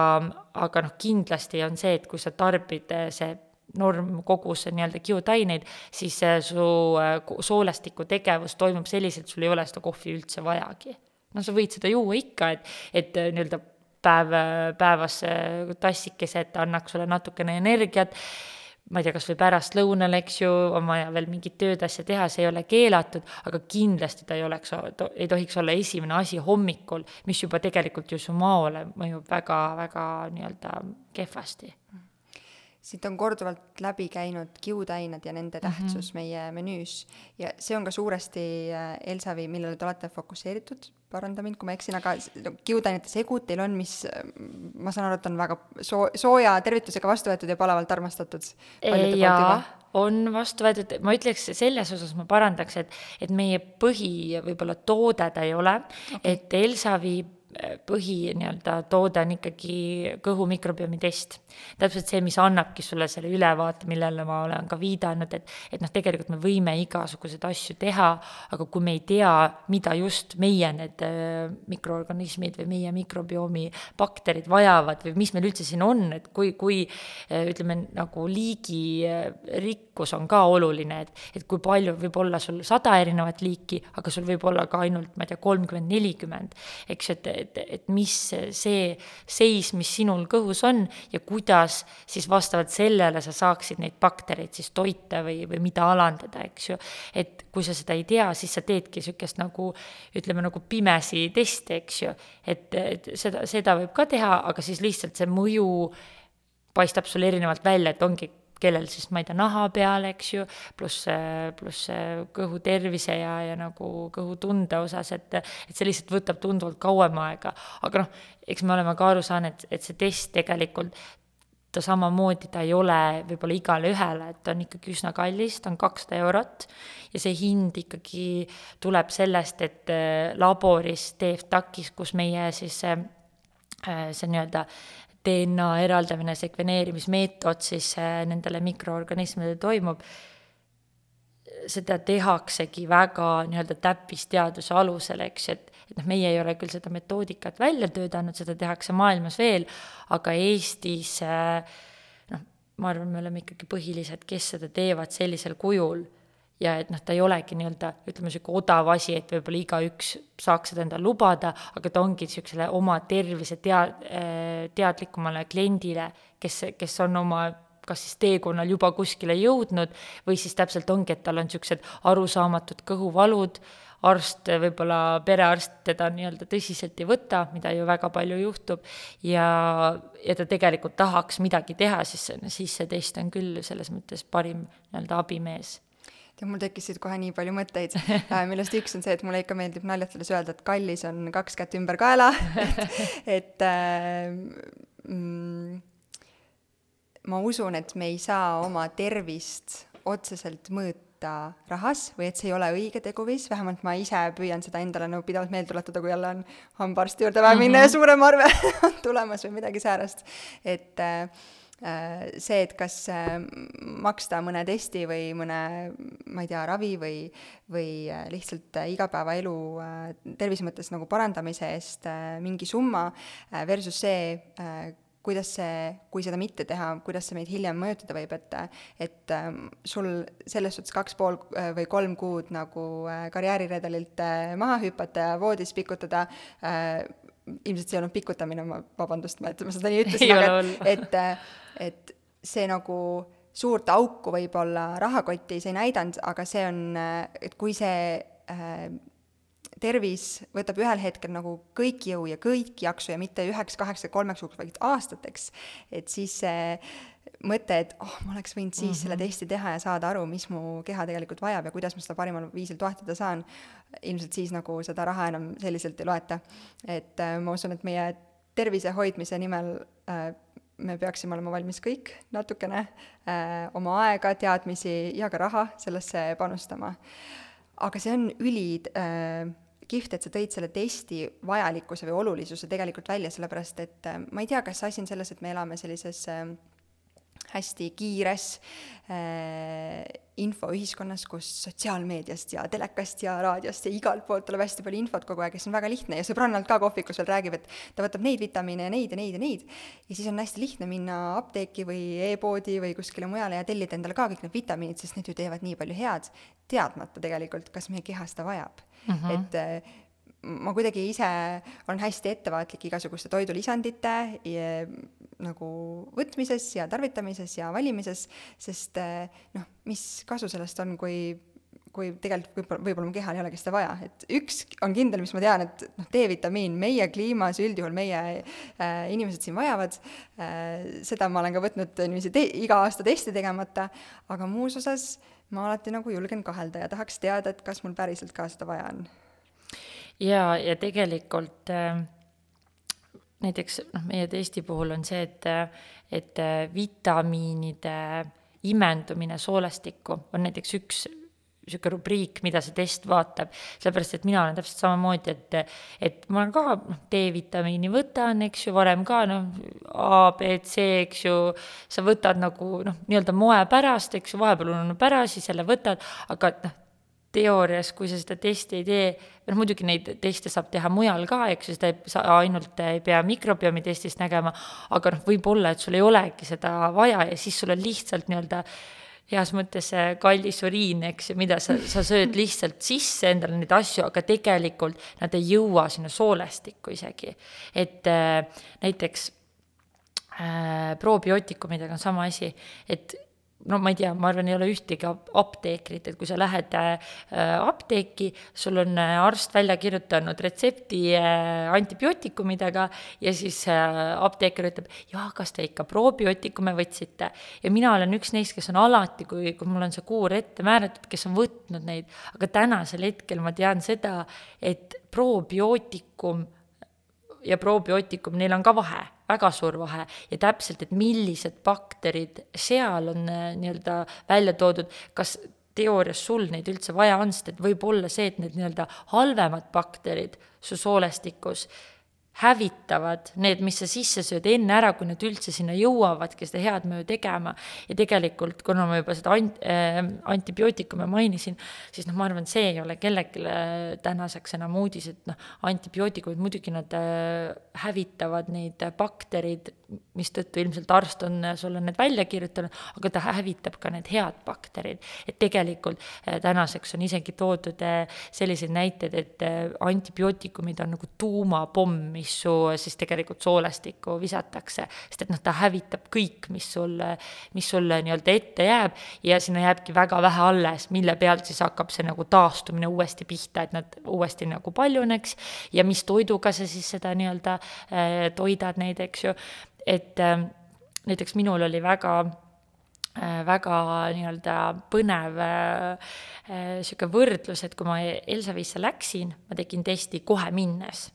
aga noh, kindlasti on see, et kui sa tarbid see normkoguse nii-öelda kiudaineid, siis su äh, soolestiku tegevus toimub selliselt, sul ei ole seda kohvi üldse vajagi no sa võid seda juua ikka, et, et äh, nii-öelda päev, päevas tassikese, et annaks sulle natukene energiat, ma ei tea, kas või pärastlõunal, eks ju, on vaja veel mingit tööd, asja teha, see ei ole keelatud, aga kindlasti ta ei oleks, ei tohiks olla esimene asi hommikul, mis juba tegelikult ju su maole mõjub väga-väga nii-öelda kehvasti siit on korduvalt läbi käinud kiudained ja nende mhm. tähtsus mm -hmm. meie menüüs ja see on ka suuresti äh, Elsavi, millele te olete fokusseeritud, paranda mind, kui ma eksin, aga kiudainete segud teil on, mis ma saan aru, et on väga soo-, sooja tervitusega vastu võetud ja palavalt armastatud. jaa, on vastu võetud, ma ütleks, selles osas ma parandaks, et, et meie põhi võib-olla toode ta ei ole okay., et Elsavi põhi nii-öelda toode on ikkagi kõhu mikrobiomi test. täpselt see, mis annabki sulle selle ülevaate, millele ma olen ka viidanud, et, et noh, tegelikult me võime igasuguseid asju teha, aga kui me ei tea, mida just meie need äh, mikroorganismid või meie mikrobiomi bakterid vajavad või mis meil üldse siin on, et kui, kui äh, ütleme, nagu liigi äh, rikkus on ka oluline, et, et kui palju võib olla sul sada erinevat liiki, aga sul võib olla ka ainult, ma ei tea, kolmkümmend, nelikümmend, eks ju, et et, et mis see seis, mis sinul kõhus on ja kuidas siis vastavalt sellele sa saaksid neid baktereid siis toita või, või mida alandada, eks ju. et kui sa seda ei tea, siis sa teedki niisugust nagu ütleme, nagu pimesi testi, eks ju. et, et seda, seda võib ka teha, aga siis lihtsalt see mõju paistab sul erinevalt välja, et ongi kellel siis, ma ei tea, naha peal, eks ju, pluss, pluss kõhu tervise ja, ja nagu kõhutunde osas, et, et see lihtsalt võtab tunduvalt kauem aega. aga noh, eks me oleme ka aru saanud, et see test tegelikult ta samamoodi, ta ei ole võib-olla igale ühele, et ta on ikkagi üsna kallis, ta on kakssada eurot ja see hind ikkagi tuleb sellest, et laboris TFTAC-is, kus meie siis see, see nii-öelda DNA eraldamine, sekveneerimismeetod siis äh, nendele mikroorganismidele toimub, seda tehaksegi väga nii-öelda täppisteaduse alusel, eks, et, et noh, meie ei ole küll seda metoodikat välja töötanud, seda tehakse maailmas veel, aga Eestis äh, noh, ma arvan, me oleme ikkagi põhilised, kes seda teevad sellisel kujul ja et noh, ta ei olegi nii-öelda, ütleme, niisugune odav asi, et võib-olla igaüks saaks seda endale lubada, aga ta ongi niisugusele oma tervise tea-, äh, teadlikumale kliendile, kes, kes on oma kas siis teekonnal juba kuskile jõudnud või siis täpselt ongi, et tal on niisugused arusaamatud kõhuvalud, arst, võib-olla perearst teda nii-öelda tõsiselt ei võta, mida ju väga palju juhtub, ja, ja ta tegelikult tahaks midagi teha, siis, siis see test on küll selles mõttes parim nii-öelda abimees tead, mul tekkisid kohe nii palju mõtteid, äh, millest üks on see, et mulle ikka meeldib naljatades öelda, et kallis on kaks kätt ümber kaela, et, et äh, mm, ma usun, et me ei saa oma tervist otseselt mõõta rahas või et see ei ole õige teguviis, vähemalt ma ise püüan seda endale nagu pidevalt meelde tuletada, kui jälle on hambaarsti juurde vaja minna mm -hmm. ja suurem arve on tulemas või midagi säärast, et Äh, see, et kas äh, maksta mõne testi või mõne, ma ei tea, ravi või, või äh, lihtsalt igapäevaelu tervise mõttes nagu parandamise eest mingi summa versus see, kuidas see, kui seda mitte teha, kuidas see meid hiljem mõjutada võib, et et sul selles suhtes kaks pool või kolm kuud nagu karjääriredelilt maha hüpata ja voodis pikutada, ilmselt see ei olnud pikutamine, ma, vabandust, ma, et ma seda nii ütlesin, aga et, et see nagu suurt auku võib-olla rahakotis ei näidanud, aga see on, et kui see äh, tervis võtab ühel hetkel nagu kõik jõu ja kõik jaksu ja mitte üheks, kaheks ja kolmeks kuuks, vaid aastateks, et siis see mõte, et oh, ma oleks võinud siis mm -hmm. selle mhm. testi teha ja saada aru, mis mu keha tegelikult vajab ja kuidas ma seda parimal viisil toetada saan, ilmselt siis nagu seda raha enam selliselt ei loeta. et äh, ma usun, et meie tervise hoidmise nimel äh, me peaksime olema valmis kõik natukene äh, oma aega, teadmisi ja ka raha sellesse panustama. aga see on üli äh, kihvt, et sa tõid selle testi vajalikkuse või olulisuse tegelikult välja, sellepärast et äh, ma ei tea, kas asi on selles, et me elame sellises äh, hästi kiires äh, infoühiskonnas, kus sotsiaalmeediast ja telekast ja raadiost ja igalt poolt tuleb hästi palju infot kogu aeg ja see on väga lihtne ja sõbrannalt ka kohvikus veel räägib, et ta võtab neid vitamiine ja neid ja neid ja neid. ja siis on hästi lihtne minna apteeki või e-poodi või kuskile mujale ja tellida endale ka kõik need vitamiinid, sest need ju teevad nii palju head, teadmata tegelikult, kas meie keha seda vajab mm. -hmm. et äh, ma kuidagi ise olen hästi ettevaatlik igasuguste toidulisandite nagu võtmises ja tarvitamises ja valimises, sest noh, mis kasu sellest on, kui kui tegelikult võib-olla, võib-olla mu kehal ei olegi seda vaja, et üks on kindel, mis ma tean, et noh, D-vitamiin meie kliimas üldjuhul meie äh, inimesed siin vajavad äh,, seda ma olen ka võtnud niiviisi te-, iga aasta testi tegemata, aga muus osas ma alati nagu julgen kahelda ja tahaks teada, et kas mul päriselt ka seda vaja on ja, ja tegelikult äh, näiteks noh, meie testi puhul on see, et, et äh, vitamiinide imendumine soolestikku on näiteks üks niisugune rubriik, mida see test vaatab, sellepärast et mina olen täpselt samamoodi, et et ma olen ka noh, D-vitamiini võtan, eks ju, varem ka noh, A, B, C, eks ju, sa võtad nagu noh, nii-öelda moe pärast, eks ju, vahepeal ununeb ära, siis jälle võtad, aga noh, teoorias, kui sa seda testi ei tee, noh muidugi neid teste saab teha mujal ka, eks ju, seda ei saa ainult ei pea mikrobiomi testist nägema, aga noh, võib-olla, et sul ei olegi seda vaja ja siis sul on lihtsalt nii-öelda heas mõttes see kallis uriin, eks ju, mida sa, sa sööd lihtsalt sisse endale neid asju, aga tegelikult nad ei jõua sinna soolestikku isegi. et äh, näiteks äh, probiootikumidega on sama asi, et no ma ei tea, ma arvan, ei ole ühtegi apteekrit, et kui sa lähed äh, apteeki, sul on äh, arst välja kirjutanud retsepti äh, antibiootikumidega ja siis apteeker ütleb, jah, kas te ikka probiootikume võtsite. ja mina olen üks neist, kes on alati, kui, kui mul on see kuur ette määratud, kes on võtnud neid, aga tänasel hetkel ma tean seda, et probiootikum ja probiootikum, neil on ka vahe, väga suur vahe. Ja täpselt, et millised bakterid seal on äh, nii-öelda välja toodud, kas teoorias sul neid üldse vaja on, sest et võib olla see, et need nii-öelda halvemad bakterid su soolestikus hävitavad need, mis sa sisse sööd enne ära, kui need üldse sinna jõuavadki seda head mõju tegema. ja tegelikult, kuna ma juba seda ant- äh,, antibiootikume mainisin, siis noh, ma arvan, see ei ole kellelegi tänaseks enam uudis, et noh, antibiootikumid muidugi nad äh, hävitavad neid baktereid, mistõttu ilmselt arst on sulle need välja kirjutanud, aga ta hävitab ka need head bakterid. et tegelikult äh, tänaseks on isegi toodud äh, selliseid näiteid, et äh, antibiootikumid on nagu tuumapomm, mis su siis tegelikult soolestikku visatakse, sest et noh, ta hävitab kõik, mis sulle, mis sulle nii-öelda ette jääb ja sinna jääbki väga vähe alles, mille pealt siis hakkab see nagu taastumine uuesti pihta, et nad uuesti nagu paljuneks ja mis toiduga sa siis seda nii-öelda äh, toidad neid, eks ju, et äh, näiteks minul oli väga äh, väga nii-öelda põnev niisugune võrdlus, et kui ma Elsavisse läksin, ma tegin testi kohe minnes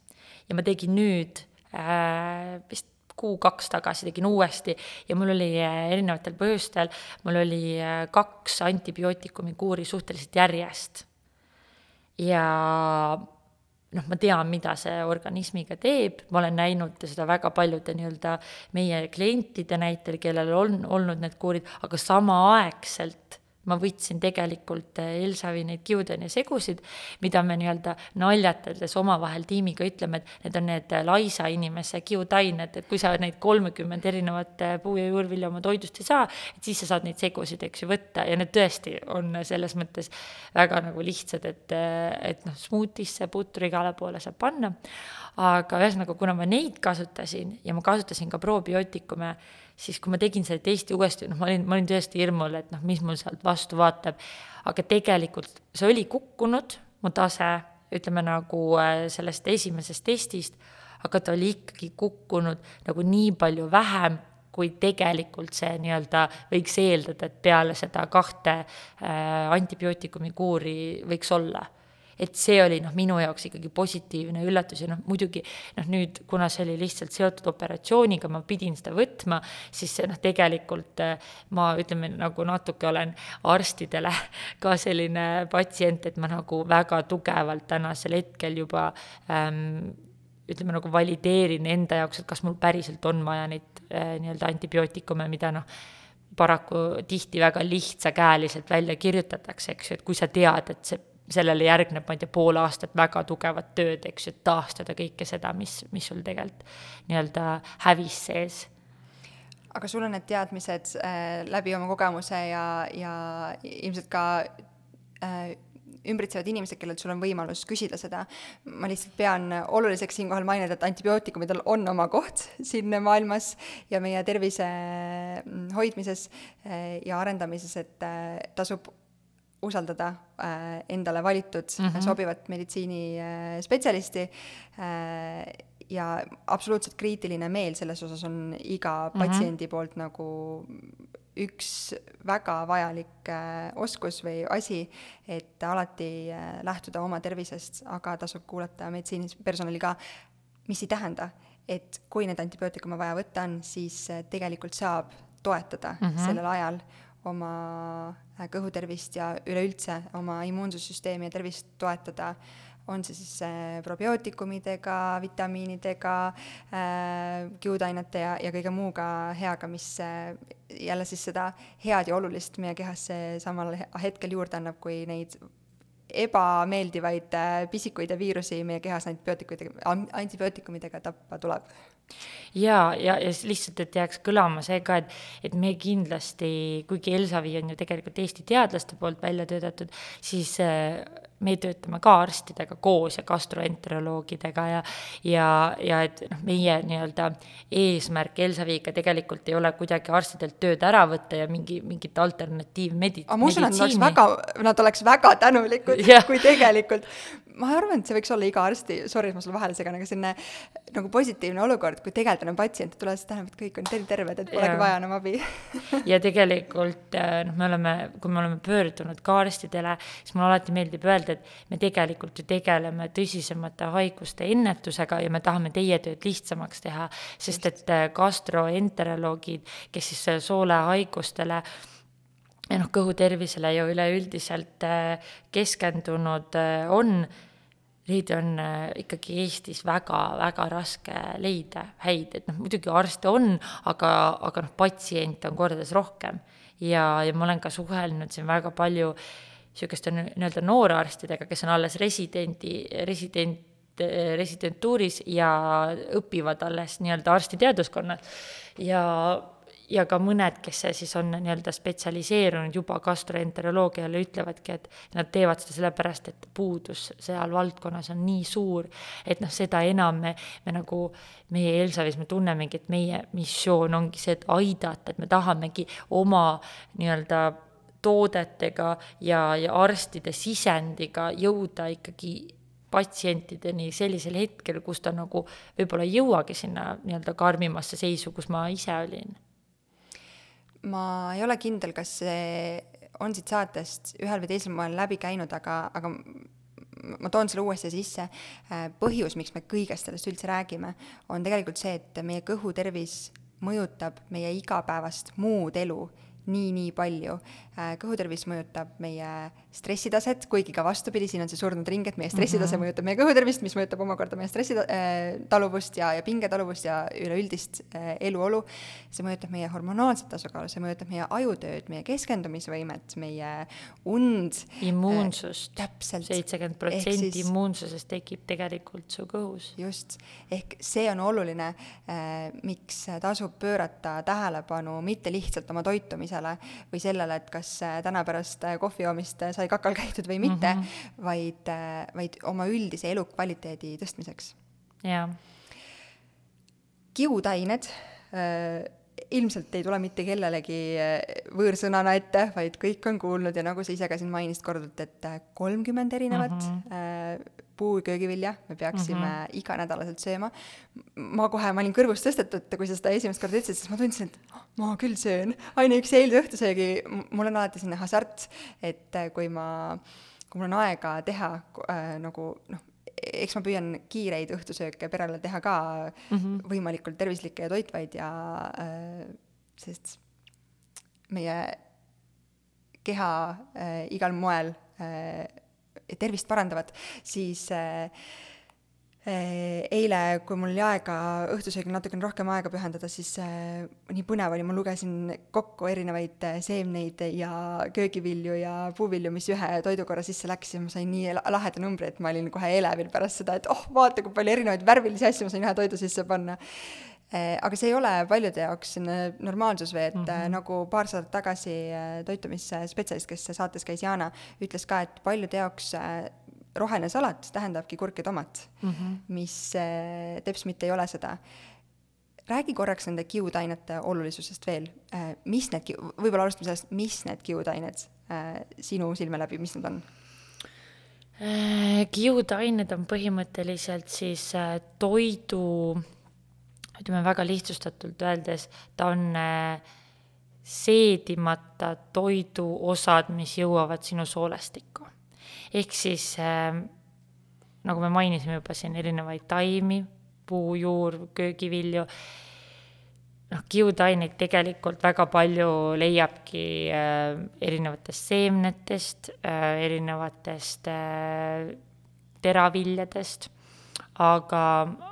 ja ma tegin nüüd äh, vist kuu-kaks tagasi tegin uuesti ja mul oli äh, erinevatel põhjustel, mul oli äh, kaks antibiootikumi kuuri suhteliselt järjest. ja noh, ma tean, mida see organismiga teeb, ma olen näinud seda väga paljude nii-öelda meie klientide näitel, kellel on olnud need kuurid, aga samaaegselt ma võtsin tegelikult eh, Elsavi neid kiudeni segusid, mida me nii-öelda naljatades omavahel tiimiga ütleme, et need on need eh, laisa inimese kiudained, et kui sa neid kolmekümmend erinevat eh, puu- ja juurvilja oma toidust ei saa, et siis sa saad neid segusid, eks ju, võtta. Ja need tõesti on selles mõttes väga nagu lihtsad, et, et noh, smuutisse, putru igale poole saab panna, aga ühesõnaga, kuna ma neid kasutasin ja ma kasutasin ka probiootikume, siis kui ma tegin selle testi uuesti, noh, ma olin, ma olin tõesti hirmul, et noh, mis mul sealt vastu vaatab, aga tegelikult see oli kukkunud, mu tase, ütleme nagu äh, sellest esimesest testist, aga ta oli ikkagi kukkunud nagu nii palju vähem, kui tegelikult see nii-öelda võiks eeldada, et peale seda kahte äh, antibiootikumi kuuri võiks olla et see oli noh, minu jaoks ikkagi positiivne üllatus ja noh, muidugi noh, nüüd kuna see oli lihtsalt seotud operatsiooniga, ma pidin seda võtma, siis noh, tegelikult eh, ma ütleme, nagu natuke olen arstidele ka selline patsient, et ma nagu väga tugevalt tänasel hetkel juba ähm, ütleme nagu valideerin enda jaoks, et kas mul päriselt on vaja neid äh, nii-öelda antibiootikume, mida noh, paraku tihti väga lihtsakäeliselt välja kirjutatakse, eks ju, et kui sa tead, et see sellele järgneb, ma ei tea, pool aastat väga tugevat tööd, eks ju, et taastada kõike seda, mis, mis sul tegelikult nii-öelda hävis sees. aga sul on need teadmised äh, läbi oma kogemuse ja, ja ilmselt ka äh, ümbritsevad inimesed, kellelt sul on võimalus küsida seda. ma lihtsalt pean oluliseks siinkohal mainida, et antibiootikumidel on oma koht siin maailmas ja meie tervise mm, hoidmises äh, ja arendamises, et äh, tasub usaldada äh, endale valitud mm -hmm. sobivat meditsiinispetsialisti äh, ja absoluutselt kriitiline meel selles osas on iga mm -hmm. patsiendi poolt nagu üks väga vajalik äh, oskus või asi, et alati äh, lähtuda oma tervisest, aga tasub kuulata meditsiinipersonali ka, mis ei tähenda, et kui neid antibiootikume vaja võtta on, siis äh, tegelikult saab toetada mm -hmm. sellel ajal oma äh, kõhutervist ja üleüldse oma immuunsussüsteemi ja tervist toetada, on see siis äh, probiootikumidega, vitamiinidega äh,, kiudainete ja, ja kõige muuga heaga, mis äh, jälle siis seda head ja olulist meie kehasse samal hetkel juurde annab, kui neid ebameeldivaid äh, pisikuid ja viirusi meie kehas antibiootikumidega, antibiootikumidega tappa tuleb ja, ja, ja lihtsalt, et jääks kõlama see ka, et, et me kindlasti, kuigi Elsavi on ju tegelikult Eesti teadlaste poolt välja töötatud, siis äh, me töötame ka arstidega koos ja gastroenteroloogidega ja ja, ja et noh, meie nii-öelda eesmärk Elsaviga tegelikult ei ole kuidagi arstidelt tööd ära võtta ja mingi, mingit alternatiivmedi-. aga ma usun, et nad oleks väga, nad oleks väga tänulikud, kui tegelikult ma arvan, et see võiks olla iga arsti, sorry, et ma sulle vahele segan, aga selline nagu positiivne olukord, kui tegelikult enam patsiente tuleb, siis tähendab, et kõik on terved, et polegi vaja enam abi ja tegelikult äh, noh, me oleme, kui me oleme pöördunud ka arstidele, siis mulle alati meeldib öelda, et me tegelikult ju tegeleme tõsisemate haiguste ennetusega ja me tahame teie tööd lihtsamaks teha, sest et äh, gastroenteroloogid, kes siis äh, soolehaigustele ja noh, kõhutervisele ju üleüldiselt keskendunud on neid on äh, ikkagi Eestis väga-väga raske leida häid, et noh, muidugi arste on, aga, aga noh, patsiente on kordades rohkem. ja, ja ma olen ka suhelnud siin väga palju niisuguste nii-öelda noorarstidega, kes on alles residendi, resident, residentuuris ja õpivad alles nii-öelda arstiteaduskonnas ja ja ka mõned, kes siis on nii-öelda spetsialiseerunud juba gastroenteroloogiale, ütlevadki, et nad teevad seda sellepärast, et puudus seal valdkonnas on nii suur, et noh, seda enam me, me nagu, meie Elsavis me tunnemegi, et meie missioon ongi see, et aidata, et me tahamegi oma nii-öelda toodetega ja, ja arstide sisendiga jõuda ikkagi patsientideni sellisel hetkel, kus ta nagu võib-olla ei jõuagi sinna nii-öelda karmimasse seisu, kus ma ise olin ma ei ole kindel, kas see on siit saatest ühel või teisel moel läbi käinud, aga, aga ma toon selle uuesti sisse. põhjus, miks me kõigest sellest üldse räägime, on tegelikult see, et meie kõhutervis mõjutab meie igapäevast muud elu nii-nii palju. Äh, kõhutervis mõjutab meie stressitaset, kuigi ka vastupidi, siin on see surnud ring, et meie stressitase mm -hmm. mõjutab meie kõhutervist, mis mõjutab omakorda meie stressitaluvust äh, ja, ja pingetaluvust ja üleüldist äh, eluolu. see mõjutab meie hormonaalset tasakaalu, see mõjutab meie ajutööd, meie keskendumisvõimet, meie und. immuunsust äh,. seitsekümmend protsenti immuunsusest tekib tegelikult su kõhus. just, ehk see on oluline miks tasub pöörata tähelepanu mitte lihtsalt oma toitumisele, tervisele või sellele, et kas äh, täna pärast äh, kohvi joomist äh, sai kakal käidud või mitte mm, -hmm. vaid, vaid oma üldise elukvaliteedi tõstmiseks. jaa. kiudained ilmselt ei tule mitte kellelegi võõrsõnana ette, vaid kõik on kuulnud ja nagu sa ise ka siin mainisid korduvalt, et kolmkümmend erinevat mm -hmm puu- ja köögivilja me peaksime mm -hmm. iganädalaselt sööma. ma kohe, ma olin kõrvust tõstetud, kui sa seda esimest korda ütlesid, siis ma tundsin, et oh, ma küll söön. ainuüksi eilse õhtusöögi, mul on alati selline hasart, et kui ma, kui mul on aega teha äh, nagu noh, eks ma püüan kiireid õhtusööke perele teha ka mm -hmm. võimalikult tervislikke ja toitvaid ja äh, sest meie keha äh, igal moel äh, tervist parandavad, siis äh, eile, kui mul oli aega õhtusöögil natukene rohkem aega pühendada, siis äh, nii põnev oli, ma lugesin kokku erinevaid äh, seemneid ja köögivilju ja puuvilju, mis ühe toidukorra sisse läks ja ma sain nii laheda numbri, et ma olin kohe elevil pärast seda, et oh, vaata, kui palju erinevaid värvilisi asju ma sain ühe toidu sisse panna Eh, aga see ei ole paljude jaoks normaalsus või et mm -hmm. nagu paar saadet tagasi eh, toitumisspetsialist, kes saates käis, Jana, ütles ka, et paljude jaoks roheline salat tähendabki kurk ja tomat mm, -hmm. mis teps mitte ei ole seda. räägi korraks nende kiudainete olulisusest veel, mis need, võib-olla alustame sellest, mis need kiudained sinu silme läbi, mis nad on? kiudained on põhimõtteliselt siis toidu ütleme väga lihtsustatult öeldes, ta on seedimata toiduosad, mis jõuavad sinu soolestikku. Ehk siis äh, nagu me mainisime juba siin erinevaid taimi, puujuur, köögivilju, noh, kiudaineid tegelikult väga palju leiabki äh, erinevatest seemnetest äh,, erinevatest äh, teraviljadest, aga,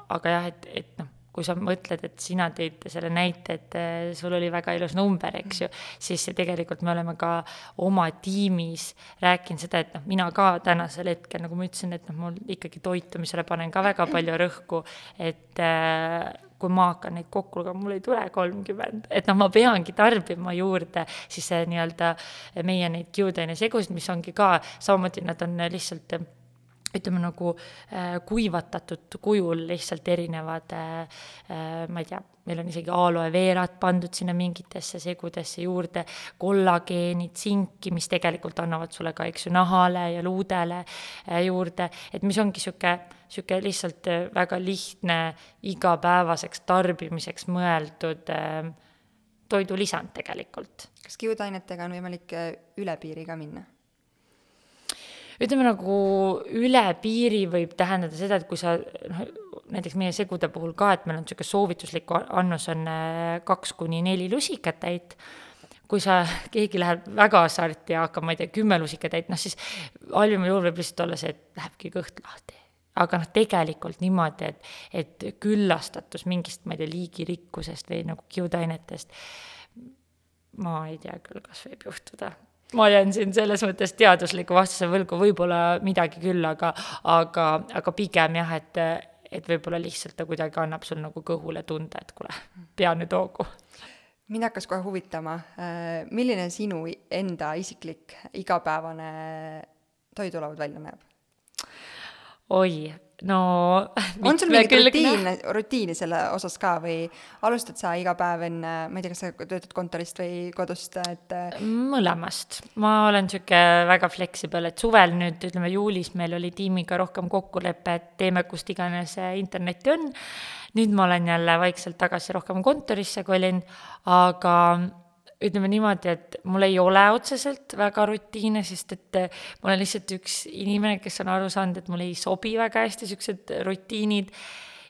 aga jah, et, et noh, kui sa mõtled, et sina tõid selle näite, et äh, sul oli väga ilus number, eks ju, siis tegelikult me oleme ka oma tiimis rääkinud seda, et noh, mina ka tänasel hetkel, nagu ma ütlesin, et noh, mul ikkagi toitumisele panen ka väga palju rõhku, et äh, kui ma hakkan neid kokku lugema, mul ei tule kolmkümmend, et noh, ma peangi tarbima juurde siis see nii-öelda meie neid kiudainesegusid, mis ongi ka samamoodi, nad on lihtsalt ütleme nagu äh, kuivatatud kujul lihtsalt erinevad äh,, äh, ma ei tea, meil on isegi aloe veerat pandud sinna mingitesse segudesse juurde, kollageeni, tsinki, mis tegelikult annavad sulle ka, eks ju, nahale ja luudele äh, juurde, et mis ongi niisugune, niisugune lihtsalt äh, väga lihtne igapäevaseks tarbimiseks mõeldud äh, toidulisand tegelikult. kas kiudainetega on võimalik üle piiri ka minna? Ütleme nagu üle piiri võib tähendada seda, et kui sa noh, näiteks meie segude puhul ka, et meil on niisugune soovituslik annus on äh, kaks kuni neli lusikatäit, kui sa, keegi läheb väga hasarti ja hakkab, ma ei tea, kümme lusikatäit, noh siis halvimal juhul võib lihtsalt olla see, et lähebki kõht lahti. Aga noh, tegelikult niimoodi, et, et küllastatus mingist, ma ei tea, liigirikkusest või nagu kiudainetest, ma ei tea küll, kas võib juhtuda ma jään siin selles mõttes teadusliku vastuse võlgu, võib-olla midagi küll, aga, aga, aga pigem jah, et, et võib-olla lihtsalt ta kuidagi annab sul nagu kõhule tunde, et kuule, pea nüüd hoogu. mind hakkas kohe huvitama, äh, milline sinu enda isiklik igapäevane toidulaud välja näeb? oi, no on sul mingit rutiini, rutiini selle osas ka või alustad sa iga päev enne, ma ei tea, kas sa töötad kontorist või kodust, et mõlemast. ma olen niisugune väga flexible, et suvel nüüd, ütleme juulis meil oli tiimiga rohkem kokkulepe, et teeme kust iganes internetti on, nüüd ma olen jälle vaikselt tagasi rohkem kontorisse kolinud, aga ütleme niimoodi, et mul ei ole otseselt väga rutiine, sest et eh, ma olen lihtsalt üks inimene, kes on aru saanud, et mulle ei sobi väga hästi niisugused rutiinid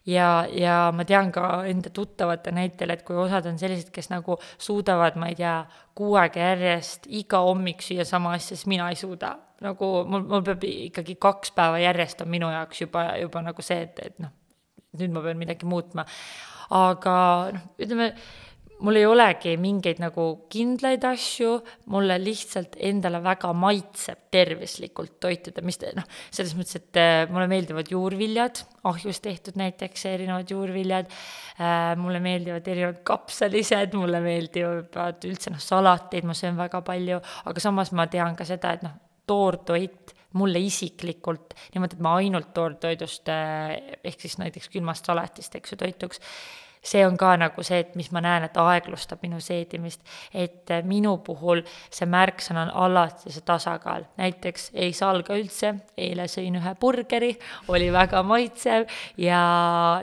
ja, ja ma tean ka enda tuttavate näitel, et kui osad on sellised, kes nagu suudavad, ma ei tea, kuu aega järjest iga hommik süüa sama asja, siis mina ei suuda. nagu mul, mul peab ikkagi kaks päeva järjest on minu jaoks juba, juba nagu see, et, et noh, nüüd ma pean midagi muutma. aga noh, ütleme mul ei olegi mingeid nagu kindlaid asju, mulle lihtsalt endale väga maitseb tervislikult toituda, mis noh, selles mõttes, et äh, mulle meeldivad juurviljad, ahjus tehtud näiteks erinevad juurviljad äh,, mulle meeldivad erinevad kapsalised, mulle meeldivad üldse noh, salateid ma söön väga palju, aga samas ma tean ka seda, et noh, toortoit mulle isiklikult, niimoodi, et ma ainult toortoidust äh, ehk siis näiteks külmast salatist, eks ju, toituks see on ka nagu see, et mis ma näen, et aeglustab minu seedimist. et äh, minu puhul see märksõna on alati see tasakaal, näiteks ei salga üldse, eile sõin ühe burgeri, oli väga maitsev ja,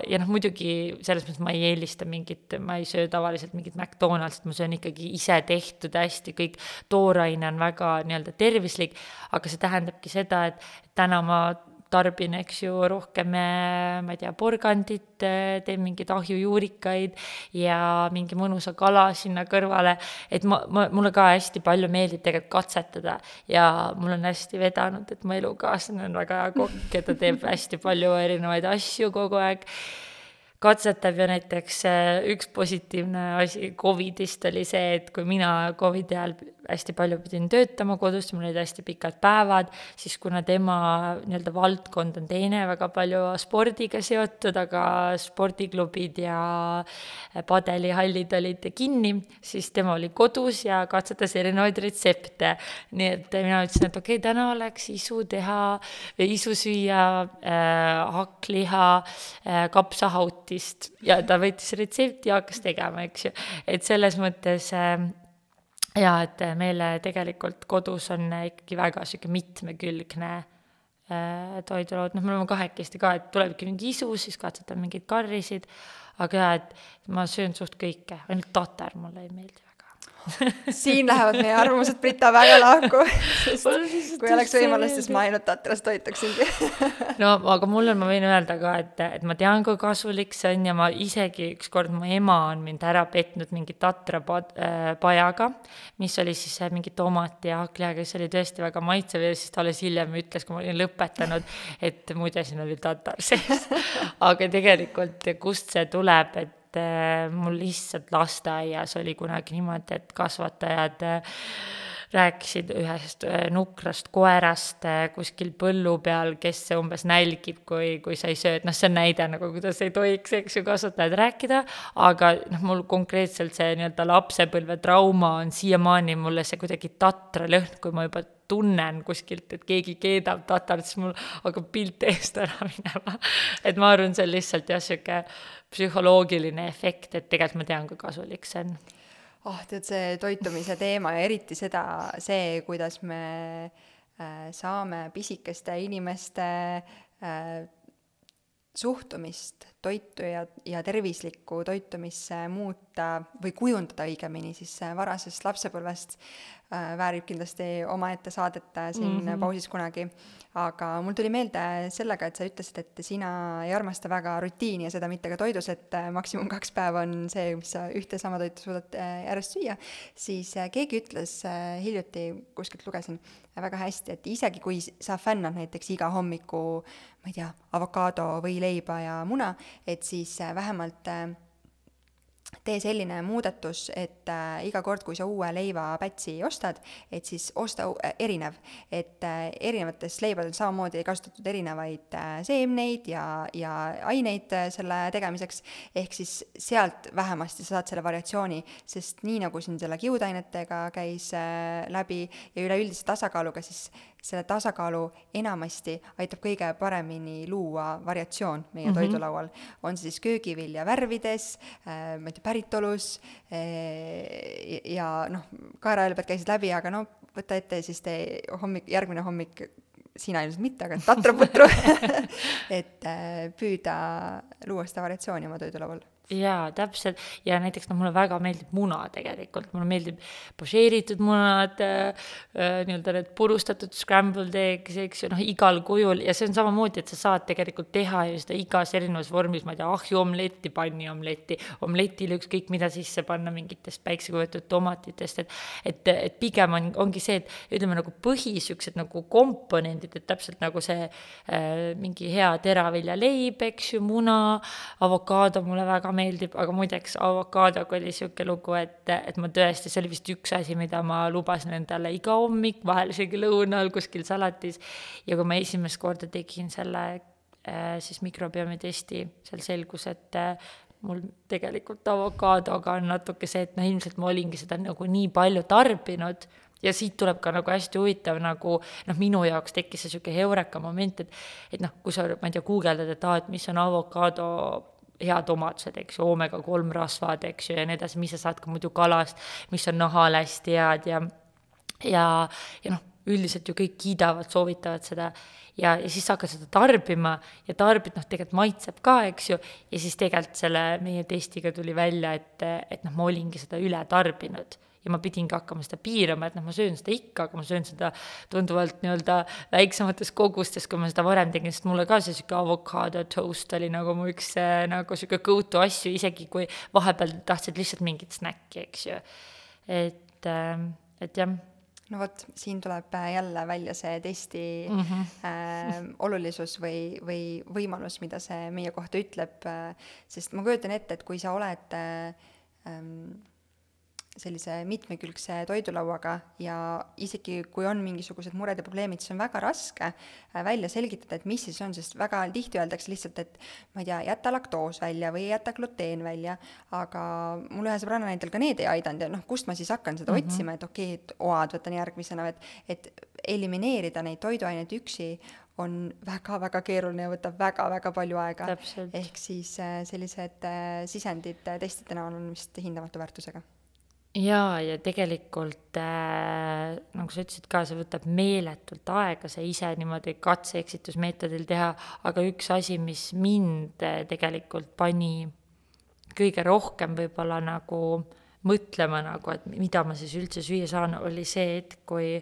ja noh, muidugi selles mõttes ma ei eelista mingit, ma ei söö tavaliselt mingit McDonaldsit, ma söön ikkagi ise tehtud hästi, kõik tooraine on väga nii-öelda tervislik, aga see tähendabki seda, et täna ma tarbin, eks ju, rohkem, äh, ma ei tea, porgandit, äh, teen mingeid ahjujuurikaid ja mingi mõnusa kala sinna kõrvale, et ma, ma, mulle ka hästi palju meeldib tegelikult katsetada ja mul on hästi vedanud, et mu elukaaslane on väga hea kokk ja ta teeb hästi palju erinevaid asju kogu aeg. Katsetab ja näiteks äh, üks positiivne asi Covidist oli see, et kui mina Covidi ajal hästi palju pidin töötama kodus, mul olid hästi pikad päevad, siis kuna tema nii-öelda valdkond on teine, väga palju spordiga seotud, aga spordiklubid ja padelihallid olid kinni, siis tema oli kodus ja katsetas erinevaid retsepte. nii et mina ütlesin, et okei okay,, täna oleks isu teha isu süüa äh, hakkliha äh, kapsahautist ja ta võttis retsepti ja hakkas tegema, eks ju. et selles mõttes äh, jaa, et meil tegelikult kodus on ikkagi väga niisugune mitmekülgne äh, toidulaud, noh, me oleme kahekesti ka, et tulebki mingi isu, siis katsetan mingeid karrisid, aga jaa, et ma söön suht kõike, ainult tatar mulle ei meeldi. siin lähevad meie arvamused Brita väga lahku, sest kui oleks võimalus, siis ma ainult tatrast toituksingi. No aga mulle ma võin öelda ka, et, et ma tean, kui kasulik see on ja ma isegi ükskord mu ema on mind ära petnud mingi tatra äh, pajaga, mis oli siis mingi tomati ja hakklihaga, see oli tõesti väga maitsev ja siis ta alles hiljem ütles, kui ma olin lõpetanud, et muide, siin oli tatar sees. Aga tegelikult, kust see tuleb, et äh, mul lihtsalt lasteaias oli kunagi niimoodi, et kasvatajad äh, rääkisid ühest äh, nukrast koerast kuskil põllu peal, kes umbes nälgib, kui, kui sa ei söö, et noh, see on näide nagu, kuidas ei tohiks, eks ju, kasvatajad rääkida, aga noh, mul konkreetselt see nii-öelda lapsepõlve trauma on siiamaani mulle see kuidagi tatra lõhn, kui ma juba tunnen kuskilt, et keegi keedab tatart, siis mul hakkab pilt eest ära minema. et ma arvan, see on lihtsalt jah, niisugune psühholoogiline efekt, et tegelikult ma tean, kui kasulik see on. Oh, tead, see toitumise teema ja eriti seda, see, kuidas me äh, saame pisikeste inimeste äh, suhtumist toitu ja, ja tervislikku toitumisse muuta või kujundada õigemini siis varasest lapsepõlvest äh, väärib kindlasti omaette saadet äh, siin mm -hmm. pausis kunagi. aga mul tuli meelde sellega, et sa ütlesid, et sina ei armasta väga rutiini ja seda mitte ka toidus, et äh, maksimum kaks päeva on see, mis sa ühte sama toitu suudad äh, järjest süüa, siis äh, keegi ütles äh, hiljuti, kuskilt lugesin äh, väga hästi, et isegi kui sa fännad näiteks iga hommiku ma ei tea, avokaado või leiba ja muna, et siis äh, vähemalt äh, tee selline muudatus, et äh, iga kord, kui sa uue leivapätsi ostad, et siis osta äh, erinev. et äh, erinevates leibadel samamoodi kasutatud erinevaid äh, seemneid ja, ja aineid äh, selle tegemiseks, ehk siis sealt vähemasti sa saad selle variatsiooni, sest nii, nagu siin selle kiudainetega käis äh, läbi ja üleüldise tasakaaluga, siis selle tasakaalu enamasti aitab kõige paremini luua variatsioon meie mm -hmm. toidulaual. on see siis köögivilja värvides äh,, ma ei tea, päritolus äh, ja noh, kaerahelbed käisid läbi, aga no võta ette siis tee hommik, järgmine hommik sina ilmselt mitte, aga tatraputru et äh, püüda luua seda variatsiooni oma toidulaual jaa, täpselt, ja näiteks noh, mulle väga meeldib muna tegelikult, mulle meeldib pošeeritud munad äh,, äh, nii-öelda need purustatud scrambled eggs, eks ju, noh, igal kujul. Ja see on samamoodi, et sa saad tegelikult teha ju seda igas erinevas vormis, ma ei tea, ahjuomletti, panniomletti, omletile ükskõik mida sisse panna mingitest päiksekujutatud tomatitest, et et, et pigem on, ongi see, et ütleme nagu põhi, niisugused nagu komponendid, et täpselt nagu see äh, mingi hea teraviljaleib, eks ju, muna, avokaado mulle väga meeldib, aga muideks avokaadoga oli niisugune lugu, et, et ma tõesti, see oli vist üks asi, mida ma lubasin endale iga hommik, vahel isegi lõunal kuskil salatis, ja kui ma esimest korda tegin selle äh, siis mikrobiomi testi, seal selgus, et äh, mul tegelikult avokaadoga on natuke see, et noh, ilmselt ma olingi seda nagu nii palju tarbinud. Ja siit tuleb ka nagu hästi huvitav nagu noh, minu jaoks tekkis see niisugune heureka moment, et et noh, kui sa, ma ei tea, guugeldad, et aa, et mis on avokaado head omadused, eks ju, oomega kolm rasvad, eks ju, ja nii edasi, mis sa saad ka muidu kalast, mis on nahale hästi head ja ja, ja noh, üldiselt ju kõik kiidavad, soovitavad seda. Ja, ja siis sa hakkad seda tarbima ja tarbid, noh, tegelikult maitseb ka, eks ju, ja siis tegelikult selle meie testiga tuli välja, et, et noh, ma olingi seda üle tarbinud ja ma pidingi hakkama seda piirama, et noh, ma söön seda ikka, aga ma söön seda tunduvalt nii-öelda väiksemates kogustes, kui ma seda varem tegin, sest mulle ka see niisugune avokaado toast oli nagu mu üks äh, nagu niisugune go-to asju, isegi kui vahepeal tahtsid lihtsalt mingit snäkki, eks ju. et, ähm, et jah no vot, siin tuleb äh, jälle välja see testi mm -hmm. äh, olulisus või, või võimalus, mida see meie kohta ütleb äh,, sest ma kujutan ette, et kui sa oled äh, ähm, sellise mitmekülgse toidulauaga ja isegi kui on mingisugused mured ja probleemid, siis on väga raske äh, välja selgitada, et mis siis on, sest väga tihti öeldakse lihtsalt, et ma ei tea, jäta laktoos välja või jäta gluteen välja, aga mul ühe sõbranna näitel ka need ei aidanud ja noh, kust ma siis hakkan seda mm -hmm. otsima, et okei okay,, et oad võtan järgmisena, et et elimineerida neid toiduaineid üksi on väga-väga keeruline ja võtab väga-väga palju aega. ehk siis äh, sellised äh, sisendid testide näol on vist hindamatu väärtusega jaa, ja tegelikult äh, nagu sa ütlesid ka, see võtab meeletult aega, see ise niimoodi katse-eksitusmeetodil teha, aga üks asi, mis mind äh, tegelikult pani kõige rohkem võib-olla nagu mõtlema nagu, et mida ma siis üldse süüa saan, oli see hetk, kui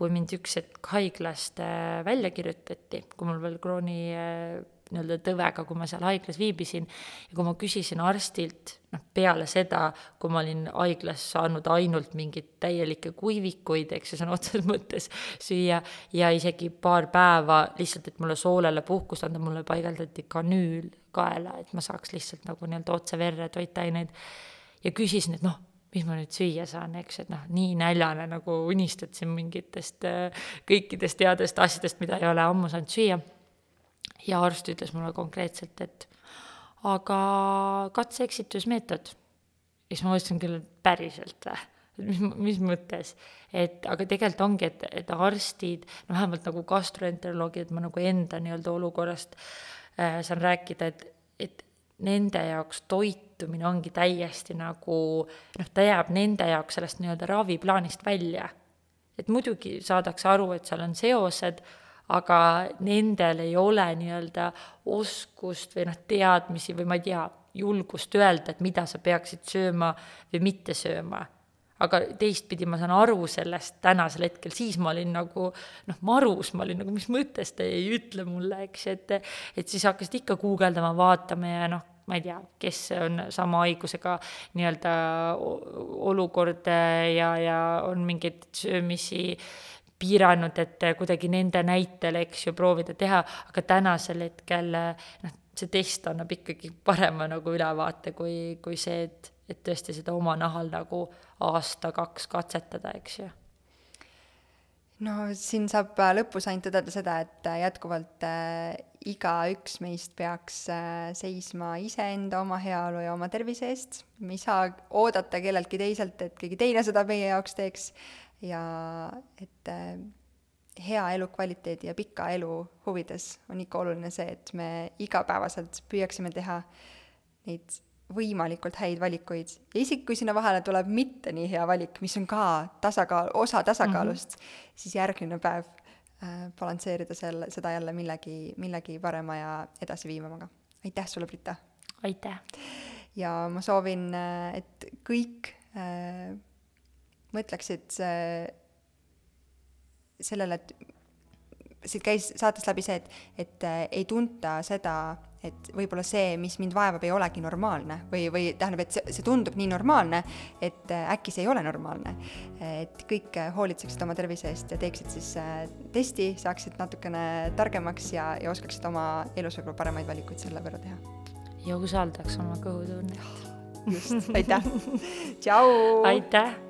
kui mind üks hetk haiglast äh, välja kirjutati, kui mul veel krooni äh, nii-öelda tõvega, kui ma seal haiglas viibisin ja kui ma küsisin arstilt, noh, peale seda, kui ma olin haiglas saanud ainult mingeid täielikke kuivikuid, eks ju, sõna otseses mõttes süüa, ja isegi paar päeva lihtsalt, et mulle soolele puhkust anda, mulle paigaldati kanüül kaela, et ma saaks lihtsalt nagu nii-öelda otse verre toitaineid ja küsisin, et noh, mis ma nüüd süüa saan, eks, et noh, nii näljane nagu unistad siin mingitest äh, kõikidest headest asjadest, mida ei ole ammu saanud süüa. Ja arst ütles mulle konkreetselt, et aga katse-eksitusmeetod. ja siis ma mõtlesin küll, et päriselt või? mis, mis mõttes, et aga tegelikult ongi, et, et arstid, no vähemalt nagu gastroenteroloogid, ma nagu enda nii-öelda olukorrast äh, saan rääkida, et, et nende jaoks toitumine ongi täiesti nagu noh, ta jääb nende jaoks sellest nii-öelda raviplaanist välja. et muidugi saadakse aru, et seal on seosed, aga nendel ei ole nii-öelda oskust või noh, teadmisi või ma ei tea, julgust öelda, et mida sa peaksid sööma või mitte sööma. Aga teistpidi ma saan aru sellest tänasel hetkel, siis ma olin nagu noh, marus, ma olin nagu, mis mõttes te ei ütle mulle, eks, et et siis hakkasid ikka guugeldama, vaatama ja noh, ma ei tea, kes on sama haigusega nii-öelda olukord ja, ja on mingeid söömisi piiranud, et kuidagi nende näitel, eks ju, proovida teha, aga tänasel hetkel noh, see test annab ikkagi parema nagu ülevaate kui, kui see, et, et tõesti seda oma nahal nagu aasta-kaks katsetada, eks ju no siin saab äh, lõpus ainult tõdeda seda, et äh, jätkuvalt äh, igaüks meist peaks äh, seisma iseenda oma heaolu ja oma tervise eest. me ei saa oodata kelleltki teiselt, et keegi teine seda meie jaoks teeks ja et äh, hea elukvaliteedi ja pika elu huvides on ikka oluline see, et me igapäevaselt püüaksime teha neid võimalikult häid valikuid ja isegi kui sinna vahele tuleb mitte nii hea valik, mis on ka tasakaal, osa tasakaalust mm, -hmm. siis järgmine päev äh, balansseerida selle, seda jälle millegi, millegi parema ja edasiviivamaga. aitäh sulle, Brita! aitäh! ja ma soovin, äh, et kõik äh, mõtleksid sellele, et siit käis saatest läbi see, et, et äh, ei tunta seda et võib-olla see, mis mind vaevab, ei olegi normaalne või, või tähendab, et see, see tundub nii normaalne, et äh, äkki see ei ole normaalne. et kõik äh, hoolitseksid oma tervise eest ja teeksid siis testi, saaksid natukene targemaks ja, ja oskaksid oma elus võib-olla paremaid valikuid selle võrra teha. ja usaldaks oma kõhutunnet. just, aitäh tšau! aitäh!